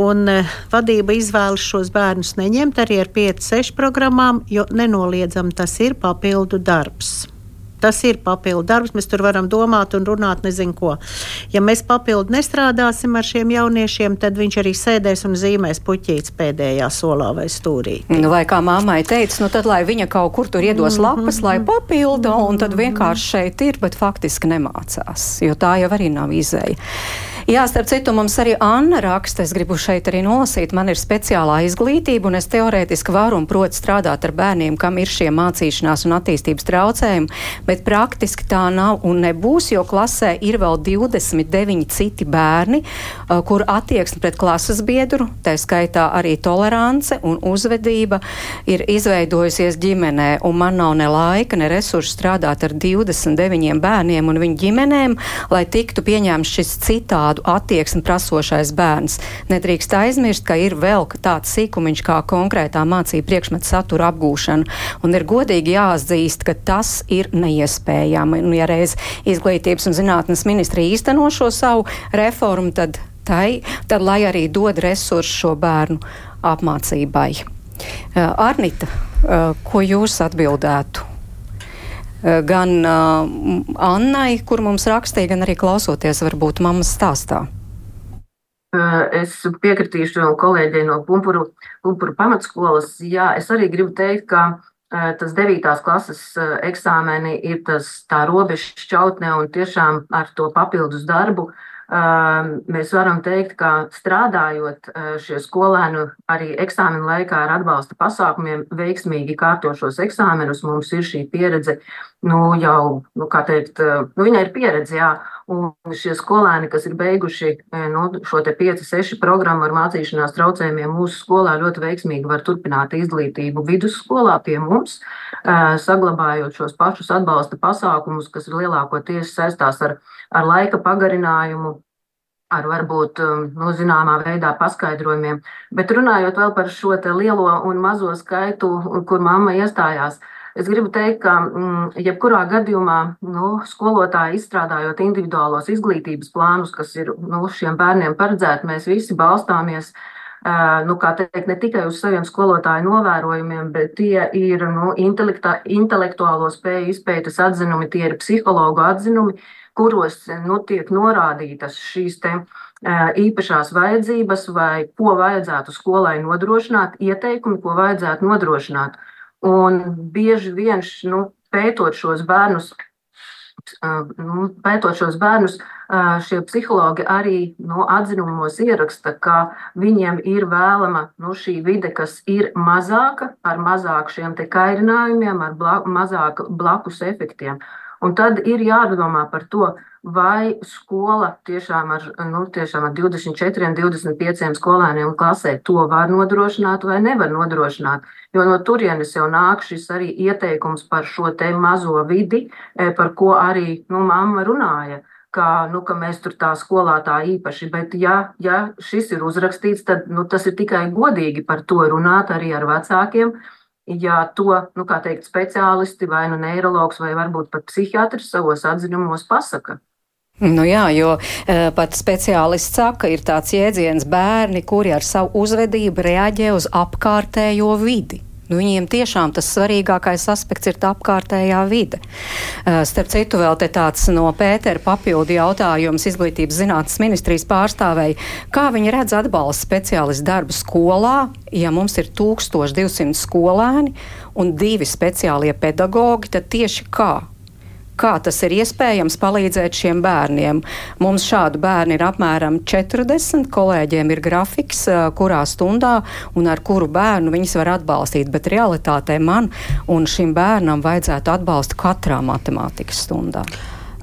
un eh, vadība izvēlas šos bērnus neņemt arī ar 5-6 programmām, jo nenoliedzami tas ir papildu darbs. Tas ir papildu darbs. Mēs tur varam domāt un runāt, nezinu ko. Ja mēs papildu nestrādāsim ar šiem jauniešiem, tad viņš arī sēdēs un zīmēs puķītes pēdējā solā vai stūrī. Nu, vai kā mammai teica, nu tad lai viņa kaut kur tur iedos lapas, lai papilda, un tad vienkārši šeit ir, bet faktiski nemācās, jo tā jau arī nav izēja. Jā, starp citu, mums arī Anna raksta, es gribu šeit arī nolasīt, man ir speciālā izglītība, un es teorētiski varu un protu strādāt ar bērniem, kam ir šie mācīšanās un attīstības traucējumi, bet praktiski tā nav un nebūs, jo klasē ir vēl 29 citi bērni, kur attieksme pret klases biedru, tā skaitā arī tolerance un uzvedība ir izveidojusies ģimenē, un man nav ne laika, ne resursu strādāt ar 29 bērniem un viņu ģimenēm, lai tiktu pieņemts šis citādu attieksmi prasošais bērns. Nedrīkst aizmirst, ka ir vēl tāds sīkumiņš kā konkrētā mācību priekšmeta satura apgūšana, un ir godīgi jāatzīst, ka tas ir neiespējami. Un, ja reiz izglītības un zinātnes ministrija īsteno šo savu reformu, tad, tai, tad lai arī dod resursu šo bērnu apmācībai. Uh, Arnita, uh, ko jūs atbildētu? Eh, gan uh, Annai, kur mums rakstīja, gan arī klausoties varbūt mammas stāstā. Eh, es piekritīšu kolēģei no Pumpuru, Pumpuru pamatskolas. Jā, es arī gribu teikt, ka tas devītās klases eksāmeni ir tas tā robeža šķautne un tiešām ar to papildus darbu. Uh, Mēs varam teikt, ka strādājot šie skolēni arī eksāmenu laikā ar atbalsta pasākumiem veiksmīgi kārto šos eksāmenus, mums ir šī pieredze, nu jau, nu kā teikt, nu viņai ir pieredze, jā, un šie skolēni, kas ir beiguši nu, šo te 5-6 programmu ar mācīšanās traucējumiem mūsu skolā, ļoti veiksmīgi var turpināt izglītību vidusskolā pie mums, saglabājot šos pašus atbalsta pasākumus, kas lielākoties saistās ar ar laika pagarinājumu, ar varbūt um, nu, zināmā veidā paskaidrojumiem. Bet runājot vēl par šo lielo un mazo skaitu, kur mamma iestājās, es gribu teikt, ka mm, jebkurā gadījumā nu, skolotāji izstrādājot individuālos izglītības plānus, kas ir nu, šiem bērniem paredzēti, mēs visi balstāmies. Nu, teikt, ne tikai uz saviem skolotāju novērojumiem, bet tie ir nu, intelektuālo spēju izpētes atzinumi, tie ir psihologu atzinumi, uh, kuros nu, tiek norādītas šīs te, īpašās vajadzības vai ko vajadzētu skolai nodrošināt, ieteikumi, ko vajadzētu nodrošināt. Un bieži vien nu, pētot šos bērnus, nu, pētot šos bērnus, šie psihologi arī nu, atzinumos ieraksta, ka viņiem ir vēlama nu, šī vide, kas ir mazāka, ar mazāk šiem kairinājumiem, ar bla, mazāk blakus efektiem. Un tad ir jādomā par to, vai skola tiešām ar, nu, tiešām ar 24, 25 skolēniem klasē to var nodrošināt vai nevar nodrošināt. Jo no turienes jau nāk šis arī ieteikums par šo te mazo vidi, e, par ko arī nu, mamma runāja. Ka, nu, ka mēs tur tā skolā tā īpaši, bet ja, ja šis ir uzrakstīts, tad nu, tas ir tikai godīgi par to runāt arī ar vecākiem, ja to, nu, teikt, speciālisti vai nu neiroloģis vai varbūt pat psihiatrs savos atzinumos pasaka. Nu jā, jo e, pat speciālists saka, ir tāds jēdziens bērni, kuri ar savu uzvedību reaģē uz apkārtējo vidi. Nu, viņiem tiešām tas svarīgākais aspekts ir tā apkārtējā vide. Uh, starp citu, vēl tāds no Pētera papildu jautājums izglītības zinātnes ministrijas pārstāvēja, kā viņi redz atbalsta speciālistu darbu skolā, ja mums ir 1200 skolēni un divi speciālie pedagogi, tad tieši kā? Kā tas ir iespējams palīdzēt šiem bērniem? Mums šādu bērnu ir apmēram 40. Kolēģiem ir grafiks, kurā stundā un ar kuru bērnu viņas var atbalstīt. Bet realitātē man un šim bērnam vajadzētu atbalstu katrā matemātikas stundā.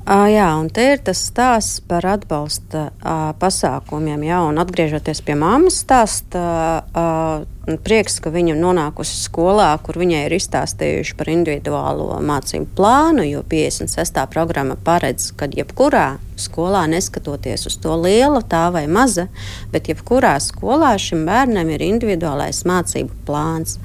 Uh, jā, un te ir tas stāsts par atbalsta uh, pasākumiem. Jā, un atgriežoties pie mammas stāsta, uh, prieks, ka viņa nonākusi skolā, kur viņai ir izstāstījuši par individuālo mācību plānu, jo 56. programma paredz, ka jebkurā skolā, neskatoties uz to liela, tā vai maza, bet jebkurā skolā šim bērnam ir individuālais mācību plāns.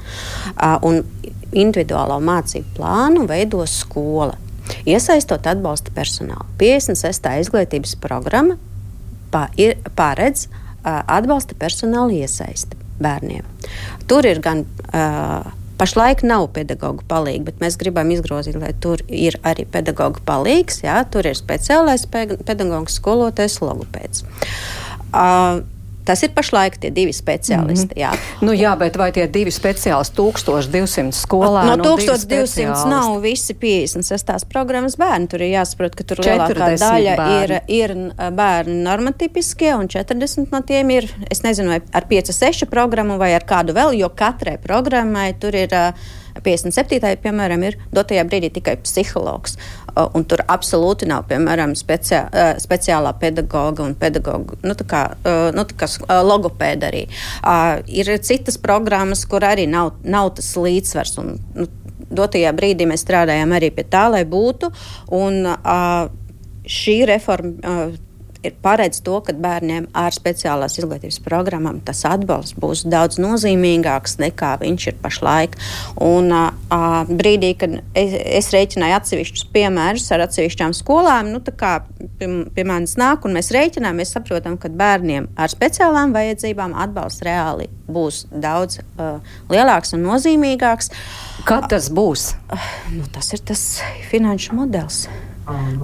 Uh, individuālo mācību plānu veido skola. Iesaistot atbalsta personālu. 56. izglītības programma paredz atbalsta personāla iesaisti bērniem. Tur ir gan uh, Pašlaik nav pedagoģa palīga, bet mēs gribam izgrozīt, lai tur ir arī pedagoģa palīgs. Jā, tur ir speciālais pedagoģis, skolotājs, logopēds. Uh, Tas ir pašlaik tie divi speciālisti. Mm -hmm. jā. Nu, jā, bet vai tie divi speciālisti 1200 skolā? No 1200 nav visi 56. programmas bērni. Tur ir jāsaprot, ka tur lielākā daļa bērni. ir, ir bērni normatipiskie un 40 no tiem ir, es nezinu, vai ar 5-6 programmu vai ar kādu vēl, jo katrai programmai tur ir. Uh, 57. piemēram, ir dotajā brīdī tikai psihologs. Un tur absolūti nav, piemēram, speciā, speciālā pedagoga un pedagoga, nu, tā kā, nu, tā kā logopēda arī. Ir citas programmas, kur arī nav, nav tas līdzsvars. Un, nu, dotajā brīdī mēs strādājām arī pie tā, lai būtu. Un, šī reforma ir paredz to, ka bērniem ar speciālās izglītības programmām tas atbalsts būs daudz nozīmīgāks nekā viņš ir pašlaik. Un uh, brīdī, kad es, es rēķināju atsevišķus piemērus ar atsevišķām skolām, nu, kā pie, pie manis nāk un mēs rēķinām, mēs saprotam, ka bērniem ar speciālām vajadzībām atbalsts reāli būs daudz uh, lielāks un nozīmīgāks. Kad tas būs? Uh, nu, tas ir tas finanšu modelis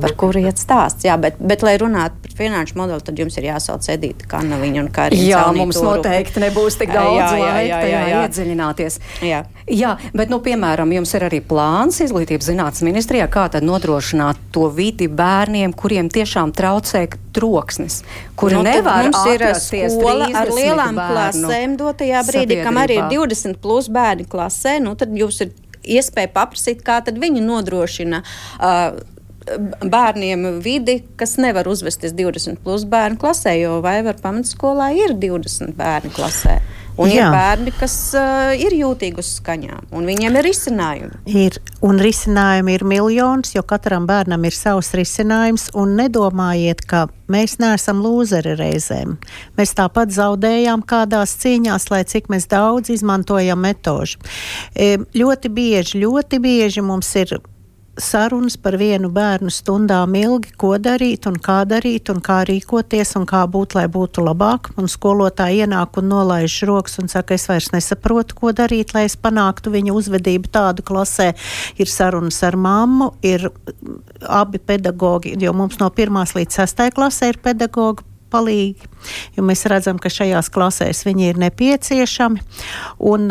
par kuru iet stāsts. Jā, bet, bet, lai runātu par finanšu modeli, tad jums ir jāsauc Edita Kanaviņa un Karina. Jā, mums turu. noteikti nebūs tik daudz jā, jā, laika jā, jā, jā, jā. iedziļināties. Jā. jā, bet, nu, piemēram, jums ir arī plāns izglītības zinātnes ministrijā, kā tad nodrošināt to vidi bērniem, kuriem tiešām traucē troksnis, kuri nu, nevar mums ir skola ar lielām klasēm dotajā brīdī, kam arī ir 20 plus bērni klasē, nu tad jūs ir iespēja paprasīt, kā tad viņi nodrošina uh, bērniem vidi, kas nevar uzvesties 20 plus bērnu klasē, jo vai var pamatskolā ir 20 bērnu klasē. Un Jā. ir bērni, kas uh, ir jūtīgi uz skaņām, un viņiem ir risinājumi. Ir, un risinājumi ir miljons, jo katram bērnam ir savs risinājums. Nedomājiet, ka mēs neesam lūzeri reizēm. Mēs tāpat zaudējām kādās cīņās, lai cik mēs daudz izmantojam metožu. E, ļoti bieži, ļoti bieži mums ir sarunas par vienu bērnu stundām ilgi, ko darīt un kā darīt un kā rīkoties un kā būt, lai būtu labāk. Un skolotāji ienāk un nolaiž rokas un saka, es vairs nesaprotu, ko darīt, lai es panāktu viņa uzvedību tādu klasē. Ir sarunas ar mammu, ir abi pedagogi, jo mums no pirmās līdz sastai klasē ir pedagogi palīgi, jo mēs redzam, ka šajās klasēs viņi ir nepieciešami. Un,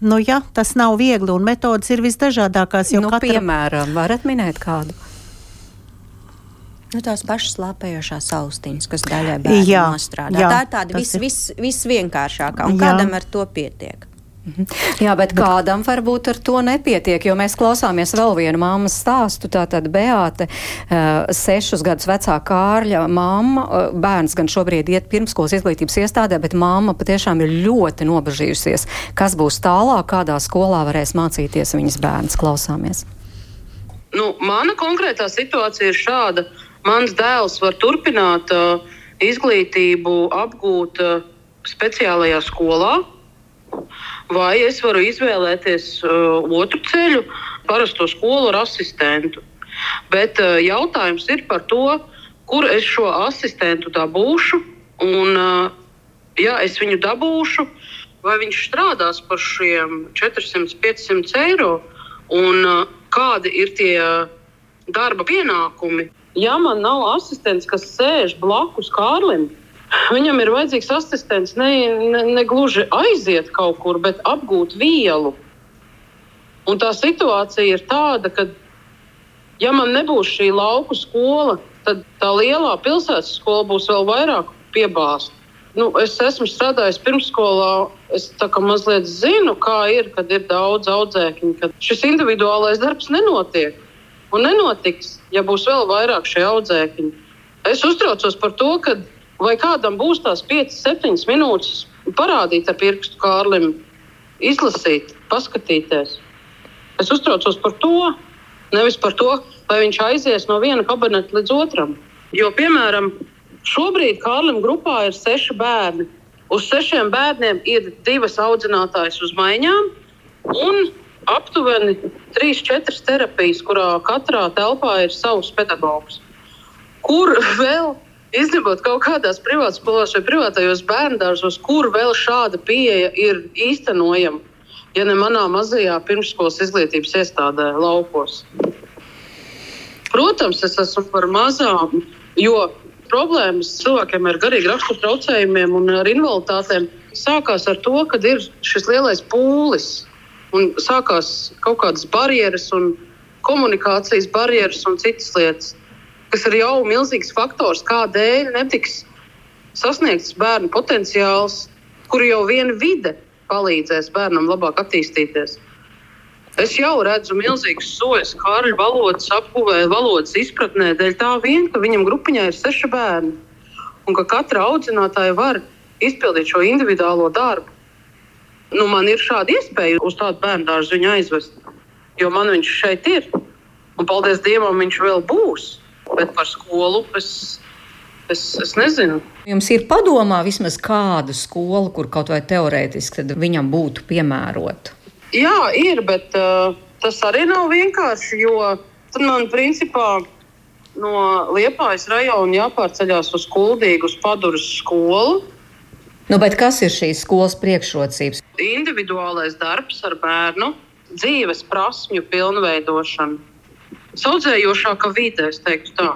Nu, jā, tas nav viegli, un metodas ir visdažādākās. Nu, katra... Piemēram, varat minēt kādu? Nu, tās pašas lāpējošās austiņas, kas daļai bērniem nostrādā. Jā, tā ir tāda vis, vis, visvienkāršākā, un jā. kādam ar to pietiek. Mhm. Jā, bet kādam varbūt ar to nepietiek, jo mēs klausāmies vēl vienu māmas stāstu. Tātad Beāte, uh, sešus gadus vecā Kārļa mamma, uh, bērns gan šobrīd iet pirmskolas izglītības iestādē, bet mamma patiešām ir ļoti nobežījusies, kas būs tālāk, kādā skolā varēs mācīties viņas bērns. Klausāmies. Nu, mana konkrētā situācija ir šāda. Mans dēls var turpināt uh, izglītību, apgūt uh, speciālajā skolā, vai es varu izvēlēties uh, otru ceļu, parasto skolu ar asistentu. Bet uh, jautājums ir par to, kur es šo asistentu dabūšu. Un, uh, ja es viņu dabūšu, vai viņš strādās par šiem 400, 500 eiro, un uh, kādi ir tie darba pienākumi. Ja man nav asistents, kas sēž blakus Kārlim, Viņam ir vajadzīgs asistents ne, ne, ne gluži aiziet kaut kur, bet apgūt vielu. Un tā situācija ir tāda, ka, ja man nebūs šī lauku skola, tad tā lielā pilsētas skola būs vēl vairāk piebāzta. Nu, es esmu strādājis pirmsskolā. Es mazliet zinu, kā ir, kad ir daudz audzēkņu, kad šis individuālais darbs nenotiek. Un nenotiks, ja būs vēl vairāk šie audzēkņi. Es uztraucos par to, ka Vai kādam būs tās 5, 7 minūtes parādīt ar pirkstu Kārlim, izlasīt, paskatīties? Es uztraucos par to, nevis par to, vai viņš aizies no viena kabineta līdz otram. Jo, piemēram, šobrīd Kārlim grupā ir seši bērni. Uz sešiem bērniem ir divas audzinātājas uz maiņām un aptuveni 3-4 terapijas, kurā katrā telpā ir savs pedagogs. Kur [LAUGHS] vēl Izņemot kaut kādās privātskolās vai privātajos bērngārzos, kur vēl šāda pieeja ir īstenojama, ja ne manā mazajā pirmsskolas izglītības iestādē, laukos. Protams, es esmu par mazām, jo problēmas cilvēkiem ar garīgu raksturu traucējumiem un ar invaliditātēm sākās ar to, ka ir šis lielais pūlis un sākās kaut kādas barjeras un komunikācijas barjeras un citas lietas, kas ir jau milzīgs faktors, kādēļ netiks sasniegts bērnu potenciāls, kur jau viena vide palīdzēs bērnam labāk attīstīties. Es jau redzu milzīgus soļus Kārļa valodas apguvē, valodas izpratnē, dēļ tā vien, ka viņam grupiņā ir seši bērni un ka katra audzinātāja var izpildīt šo individuālo darbu. Nu, man ir šāda iespēja uz tādu bērnu dārzu viņu aizvest, jo man viņš šeit ir. Un paldies Dievam, viņš vēl būs. Bet par skolu es, es, es nezinu. Jums ir padomā vismaz kāda skola, kur kaut vai teorētiski viņam būtu piemērota? Jā, ir, bet uh, tas arī nav vienkārši. Jo tad man principā no Liepājas rajona jāpārceļās uz Kuldīgu, uz Paduras skolu. Nu, kas ir šīs skolas priekšrocības? Individuālais darbs ar bērnu, dzīves prasmju pilnveidošana, saudzējošāka vide, es teiktu tā.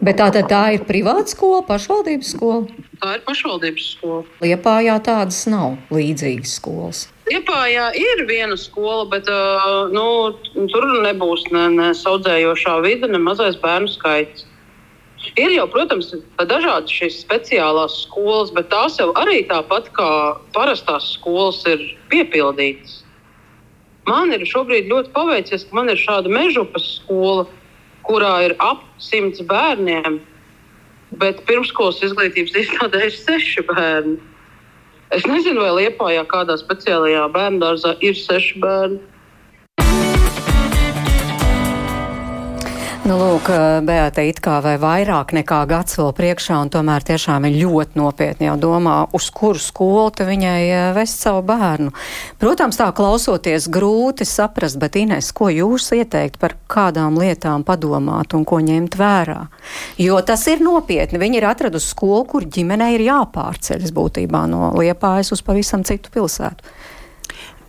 Bet tā, tā, tā ir privāta skola, pašvaldības skola? Tā ir pašvaldības skola. Liepājā tādas nav līdzīgas skolas. Liepājā ir viena skola, bet uh, nu, tur nebūs ne, ne saudzējošā vide, ne mazais bērnu skaits. Ir jau, protams, dažādas šīs speciālās skolas, bet tās jau arī tāpat kā parastās skolas ir piepildītas. Man ir šobrīd ļoti paveicies, ka man ir šāda mežupas skola, kurā ir ap simts bērniem, bet pirmskolas izglītības iestādē ir seši bērni. Es nezinu, vai Lietpājā kādā speciālajā bērnu dārzā ir seši bērni. Nu, lūk, Beata it kā vai vairāk nekā gads vēl priekšā, un tomēr tiešām ir ļoti nopietni jau domā, uz kuru skolu viņai vest savu bērnu. Protams, tā klausoties grūti saprast, bet Ines, ko jūs ieteikt par kādām lietām padomāt un ko ņemt vērā? Jo tas ir nopietni. Viņi ir atradusi skolu, kur ģimenei ir jāpārceļas būtībā no Liepājas uz pavisam citu pilsētu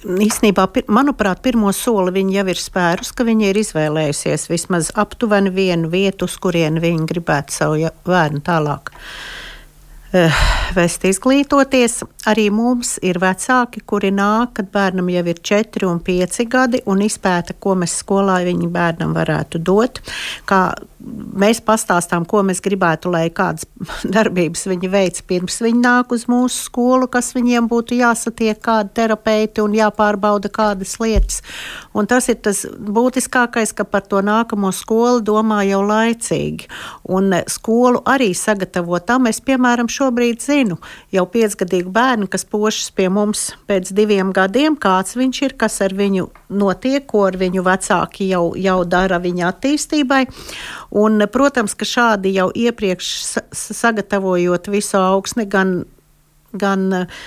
īstenībā, manuprāt, pirmo soli viņa jau ir spērus, ka viņa ir izvēlējusies vismaz aptuveni vienu vietu, uz kurienu viņa gribētu savu bērnu tālāk uh, vest izglītoties. Arī mums ir vecāki, kuri nāk, kad bērnam jau ir 4 un 5 gadi, un izpēta, ko mēs skolā viņa bērnam varētu dot. Kā mēs pastāstām, ko mēs gribētu, lai kādas [LAUGHS] darbības viņi veic pirms viņi nāk uz mūsu skolu, kas viņiem būtu jāsatiek, kādi terapeiti un jāpārbauda kādas lietas. Un tas ir tas būtiskākais, ka par to nākamo skolu domā jau laicīgi. Un skolu arī sagatavot tam. Es, piemēram, šobrīd zinu jau piecgadīgu bērnu, kas pošas pie mums pēc diviem gadiem, kāds viņš ir, kas ar viņu notiek, ko ar viņu vecāki jau, jau dara viņa attīstībai. Un, protams, ka šādi jau iepriekš sagatavojot visu augsni, gan, gan uh,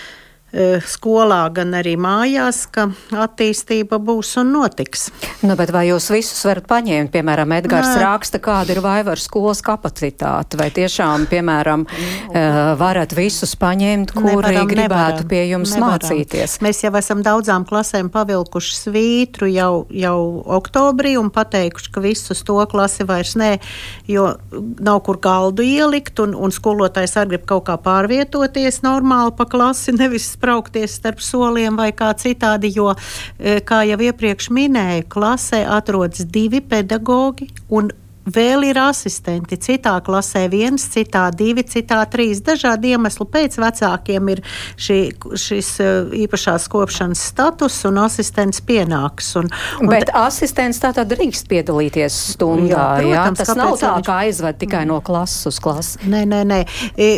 skolā, gan arī mājās, ka attīstība būs un notiks. Nu, bet vai jūs visus varat paņemt? Piemēram, Edgars Nē. raksta, kāda ir Vaivar skolas kapacitāte, vai tiešām, piemēram, uh, varat visus paņemt, kuri nevaram, gribētu nevaram, pie jums nevaram. mācīties? Mēs jau esam daudzām klasēm pavilkuši svītru jau, jau oktobrī un pateikuši, ka visus to klasi vairs nē, jo nav kur galdu ielikt un, un skolotājs arī grib kaut kā pārvietoties normāli pa klasi, nevis spraukties starp soliem vai kā citādi, jo, e, kā jau iepriekš minēju, klasē atrodas divi pedagogi un Vēl ir asistenti. Citā klasē viens, citā divi, citā trīs. Dažādu iemeslu pēc vecākiem ir šī, šis e, īpašās kopšanas status un asistents pienāks. Un, un Bet asistents tātad drīkst piedalīties stundā. Jā, protams, jā? Tas nav tā, viņš... kā aizved tikai no klases uz klasi. Nē, nē, nē. E,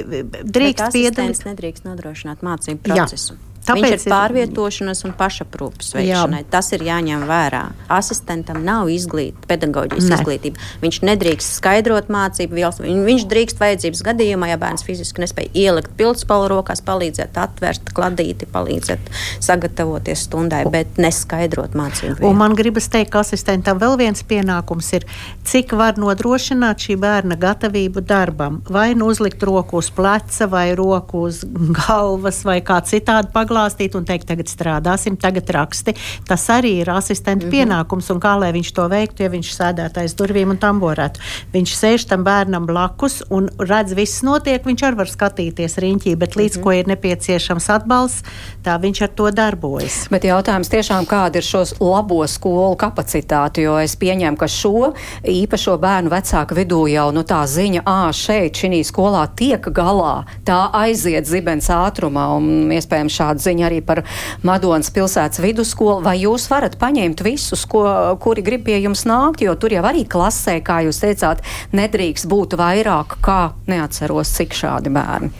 drīkst piedalīties. Nedrīkst nodrošināt mācību procesu. Jā. Tāpēc Viņš ir pārvietošanas un pašaprūpes veikšanai. Jā. Tas ir jāņem vērā. Asistentam nav izglīt, pedagoģijas ne. izglītība. Viņš nedrīkst skaidrot mācību vielas. Viņš drīkst vajadzības gadījumā, ja bērns fiziski nespēja ielikt pildspalvu rokās, palīdzēt atvērt kladīti, palīdzēt sagatavoties stundai, bet neskaidrot mācību. Vielu. Un man gribas teikt, ka asistentam vēl viens pienākums ir, cik var nodrošināt šī bērna gatavību darbam. Vai nu uzlikt roku uz pleca, vai roku uz galvas, vai kā citādi paglābt paklāstīt un teikt, tagad strādāsim, tagad raksti. Tas arī ir asistenta mm -hmm. pienākums, un kā lai viņš to veiktu, ja viņš sēdētu aiz durvīm un tamborētu. Viņš sēž tam bērnam blakus un redz, viss notiek, viņš arī var skatīties riņķī, bet līdz mm -hmm. ko ir nepieciešams atbalsts, tā viņš ar to darbojas. Bet jautājums tiešām, kāda ir šos labo skolu kapacitāti, jo es pieņemu, ka šo īpašo bērnu vecāku vidū jau nu, tā ziņa, ā, šeit šī skolā tiek galā, tā aiziet zibens ātrumā, un iespējams šāda ziņa arī par Madonas pilsētas vidusskolu. Vai jūs varat paņemt visus, ko, kuri grib pie jums nākt, jo tur jau arī klasē, kā jūs teicāt, nedrīkst būt vairāk, kā neatceros, cik šādi bērni.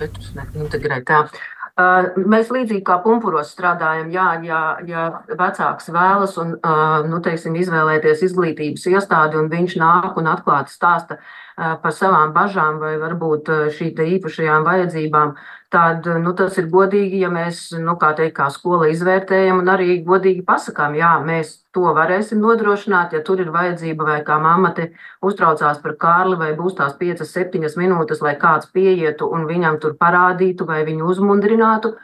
Bet uz neintegrētā. Uh, mēs līdzīgi kā pumpuros strādājam, jā, ja, ja vecāks vēlas un, uh, nu, teiksim, izvēlēties izglītības iestādi un viņš nāk un atklāti stāsta uh, par savām bažām vai varbūt šī īpašajām vajadzībām, tad nu, tas ir godīgi, ja mēs, nu, kā teikt, kā skola izvērtējam un arī godīgi pasakām, jā, mēs to varēsim nodrošināt, ja tur ir vajadzība vai kā mamma te uztraucās par Kārli vai būs tās 5-7 minūtes, lai kāds pieietu un viņam tur parādītu vai viņu uzmundrinātu,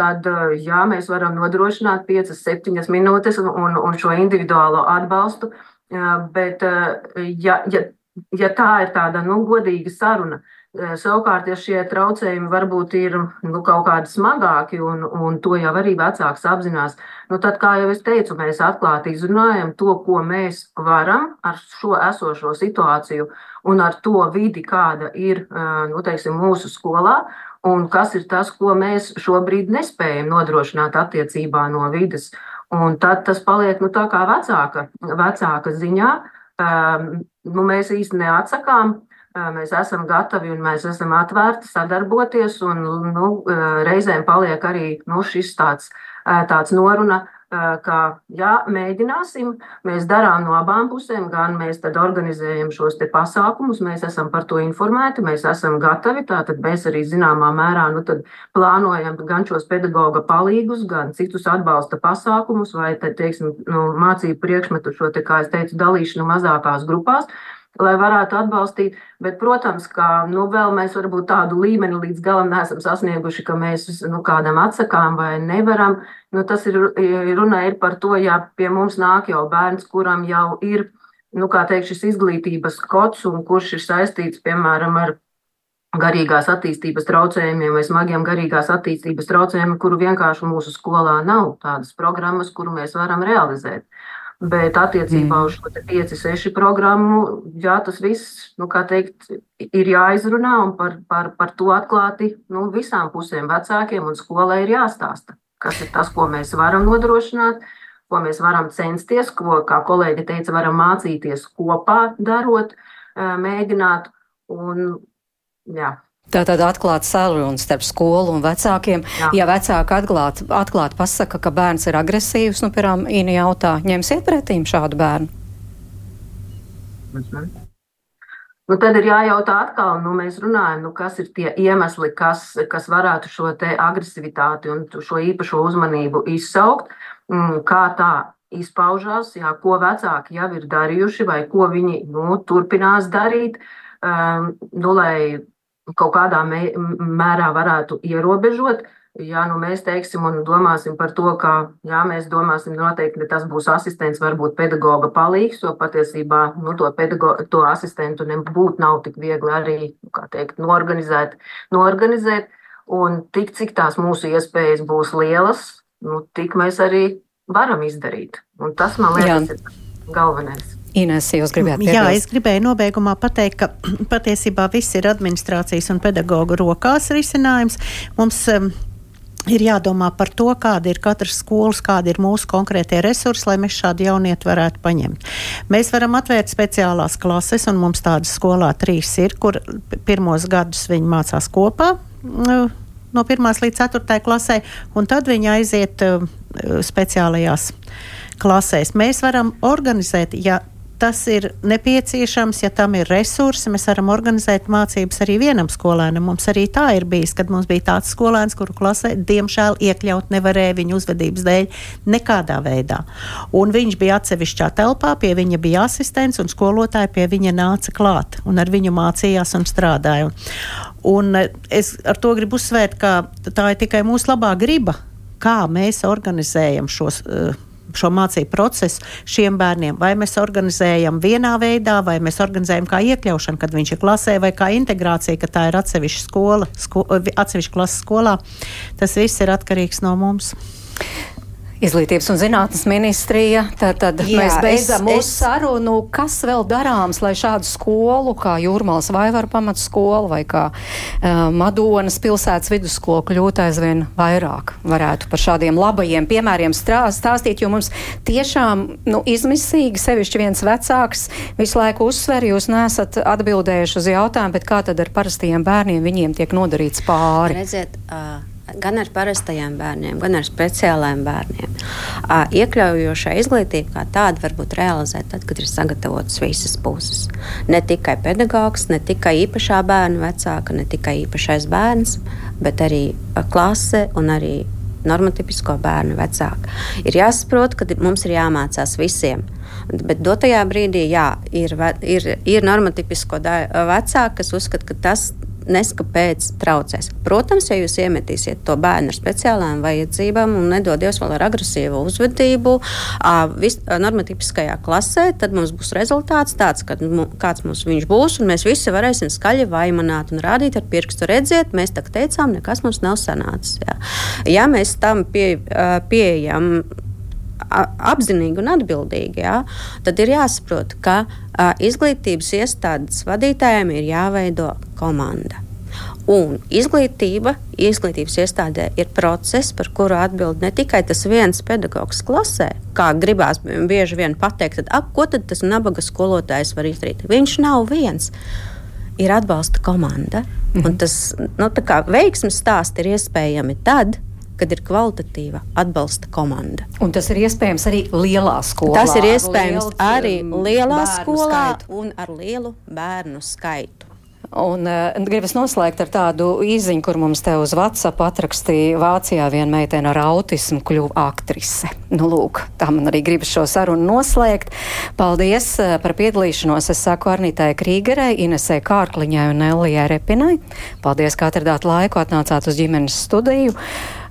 tad jā, mēs varam nodrošināt 5-7 minūtes un, un šo individuālo atbalstu, bet ja, ja, ja tā ir tāda, nu, godīga saruna, Eh, savukārt, ja šie traucējumi varbūt ir nu, kaut kādi smagāki, un, un to jau arī vecāks apzinās, nu, tad, kā jau es teicu, mēs atklāti izrunājam to, ko mēs varam ar šo esošo situāciju un ar to vidi, kāda ir nu, teiksim, mūsu skolā, un kas ir tas, ko mēs šobrīd nespējam nodrošināt attiecībā no vidas. Un tad tas paliek nu, tā kā vecāka, vecāka ziņā. Um, nu, mēs īstenībā neatsakām Mēs esam gatavi un mēs esam atvērti sadarboties. Un, nu, reizēm paliek arī nu, šis tāds, tāds noruna, ka jā, mēģināsim. Mēs darām no abām pusēm, gan mēs organizējam šos pasākumus, mēs esam par to informēti, mēs esam gatavi. Tātad mēs arī zināmā mērā nu, plānojam gan šos pedagoģa palīgus, gan citus atbalsta pasākumus vai te, teiksim, nu, mācību priekšmetu šo, te, kā es teicu, dalīšanu mazākās grupās lai varētu atbalstīt. Bet, protams, ka nu, vēl mēs varbūt tādu līmeni līdz galam neesam sasnieguši, ka mēs nu, kādam atsakām vai nevaram. Nu, tas ir runa ir par to, ja pie mums nāk jau bērns, kuram jau ir nu, teikt, šis izglītības kods un kurš ir saistīts, piemēram, ar garīgās attīstības traucējumiem vai smagiem garīgās attīstības traucējumiem, kuru vienkārši mūsu skolā nav tādas programmas, kuru mēs varam realizēt. Bet attiecībā mm. uz šo 5-6 programmu, jā, tas viss, nu, kā teikt, ir jāizrunā un par, par, par to atklāti nu, visām pusēm, vecākiem un skolai ir jāstāsta, kas ir tas, ko mēs varam nodrošināt, ko mēs varam censties, ko, kā kolēģi teica, varam mācīties kopā darot, mēģināt. Un, jā, Tā tad atklāta saruna starp skolu un vecākiem. Jā. Ja vecāki atklāt, atklāt pasaka, ka bērns ir agresīvs, nu, piemēram, Ina jautā, ņemsiet pretīm šādu bērnu? Mhm. Nu, tad ir jājautā atkal, nu, mēs runājam, nu, kas ir tie iemesli, kas, kas varētu šo agresivitāti un šo īpašo uzmanību izsaukt, mm, kā tā izpaužās, jā, ko vecāki jau ir darījuši vai ko viņi nu, turpinās darīt, um, nu, lai kaut kādā mērā varētu ierobežot. Ja nu mēs teiksim un domāsim par to, ka jā, mēs domāsim noteikti, ka tas būs asistents, varbūt pedagoga palīgs, jo patiesībā nu, to, pedago, to asistentu nebūtu nav tik viegli arī teikt, norganizēt, norganizēt. Un tik cik tās mūsu iespējas būs lielas, nu, tik mēs arī varam izdarīt. Un tas, man liekas, jā. ir galvenais. Ines, jūs gribējāt piebilst? Jā, es gribēju nobeigumā pateikt, ka [CLEARS THROAT] patiesībā viss ir administrācijas un pedagoģa rokās risinājums. Mums, um, Ir jādomā par to, kāda ir katras skolas, kādi ir mūsu konkrētie resursi, lai mēs šādu jaunietu varētu paņemt. Mēs varam atvērt speciālās klases, un mums tādas skolā trīs ir, kur pirmos gadus viņi mācās kopā no 1 līdz 4 klasē, un tad viņi aiziet uh, speciālajās klasēs. Mēs varam organizēt, ja tas ir nepieciešams, ja tam ir resursi. Mēs varam organizēt mācības arī vienam skolēnam. Mums arī tā ir bijis, kad mums bija tāds skolēns, kuru klasē diemžēl iekļaut nevarēja viņa uzvedības dēļ nekādā veidā. Un viņš bija atsevišķā telpā, pie viņa bija asistents un skolotāji pie viņa nāca klāt un ar viņu mācījās un strādāja. Un es ar to gribu uzsvērt, ka tā ir tikai mūsu labā griba, kā mēs organizējam šos. Uh, šo mācību procesu šiem bērniem. Vai mēs organizējam vienā veidā, vai mēs organizējam kā iekļaušanu, kad viņš ir klasē, vai kā integrācija, ka tā ir atsevišķa skola, sko, atsevišķa klases skolā. Tas viss ir atkarīgs no mums. Izglītības un zinātnes ministrija. Tad, tad Jā, mēs beidzam es, mūsu es... sarunu. Kas vēl darāms, lai šādu skolu, kā Jūrmālas Vaivara pamatskola vai kā uh, Madonas pilsētas vidusskola, kļūtu aizvien vairāk? Varētu par šādiem labajiem piemēriem stāstīt, jo mums tiešām nu, izmisīgi, sevišķi viens vecāks, visu laiku uzsver, jūs nesat atbildējuši uz jautājumu, bet kā tad ar parastajiem bērniem viņiem tiek nodarīts pāri? Redziet, uh gan ar parastajiem bērniem, gan ar speciālajiem bērniem. Iekļaujošā izglītība kā tāda var būt realizēta tad, kad ir sagatavotas visas puses. Ne tikai pedagogs, ne tikai īpašā bērna vecāka, ne tikai īpašais bērns, bet arī klase un arī normatīvisko bērnu vecāki. Ir jāsaprot, ka mums ir jāmācās visiem. Bet dotajā brīdī jā, ir, ir, ir normatīvisko vecāki, kas uzskata, ka tas neskapēc traucēs. Protams, ja jūs iemetīsiet to bērnu ar speciālām vajadzībām un nedodies vēl ar agresīvu uzvedību normatīviskajā klasē, tad mums būs rezultāts tāds, ka, kāds mums viņš būs, un mēs visi varēsim skaļi vaimanāt un rādīt ar pirkstu. Redziet, mēs tā teicām, nekas mums nav sanācis. Jā. Ja mēs tam pie, pieejam apzinīgi un atbildīgi, jā, tad ir jāsaprot, ka a, izglītības iestādes vadītājiem ir jāveido komanda. Un izglītība, izglītības iestādē ir process, par kuru atbild ne tikai tas viens pedagogs klasē, kā gribās bieži vien pateikt, tad, ap, ko tad tas nabaga skolotājs var izdarīt. Viņš nav viens. Ir atbalsta komanda. Mm -hmm. Tas nu, veiksmes stāsts ir iespējami tad, kad ir kvalitatīva atbalsta komanda. Un tas ir iespējams arī lielā skolā. Tas ir iespējams liels, arī lielā skolā skaitu. un ar lielu bērnu skaitu. Un uh, gribas noslēgt ar tādu īziņu, kur mums te uz WhatsApp atrakstīja Vācijā viena meitene ar autismu kļuva aktrise. Nu, lūk, tā man arī gribas šo sarunu noslēgt. Paldies uh, par piedalīšanos. Es saku Arnītai Krīgerei, Inesē Kārkliņai un Elijai Repinai. Paldies, ka atradāt laiku, atnācāt uz ģimenes studiju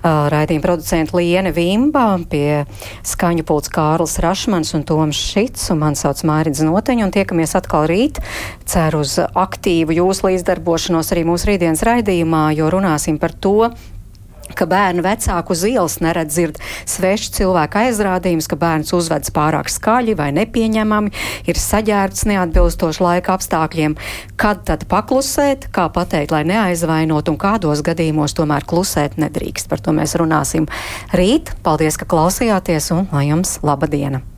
raidījuma producenta Liene Vimba, pie skaņu pults Kārls Rašmans un Toms Šits, un man sauc Mārits Noteņa, un tiekamies atkal rīt. Ceru uz aktīvu jūsu līdzdarbošanos arī mūsu rītdienas raidījumā, jo runāsim par to, ka bērnu vecāku uz ielas neredz dzird svešu cilvēku aizrādījumus, ka bērns uzvedas pārāk skaļi vai nepieņemami, ir saģērbts neatbilstoši laika apstākļiem. Kad tad paklusēt, kā pateikt, lai neaizvainot un kādos gadījumos tomēr klusēt nedrīkst. Par to mēs runāsim rīt. Paldies, ka klausījāties un lai jums laba diena!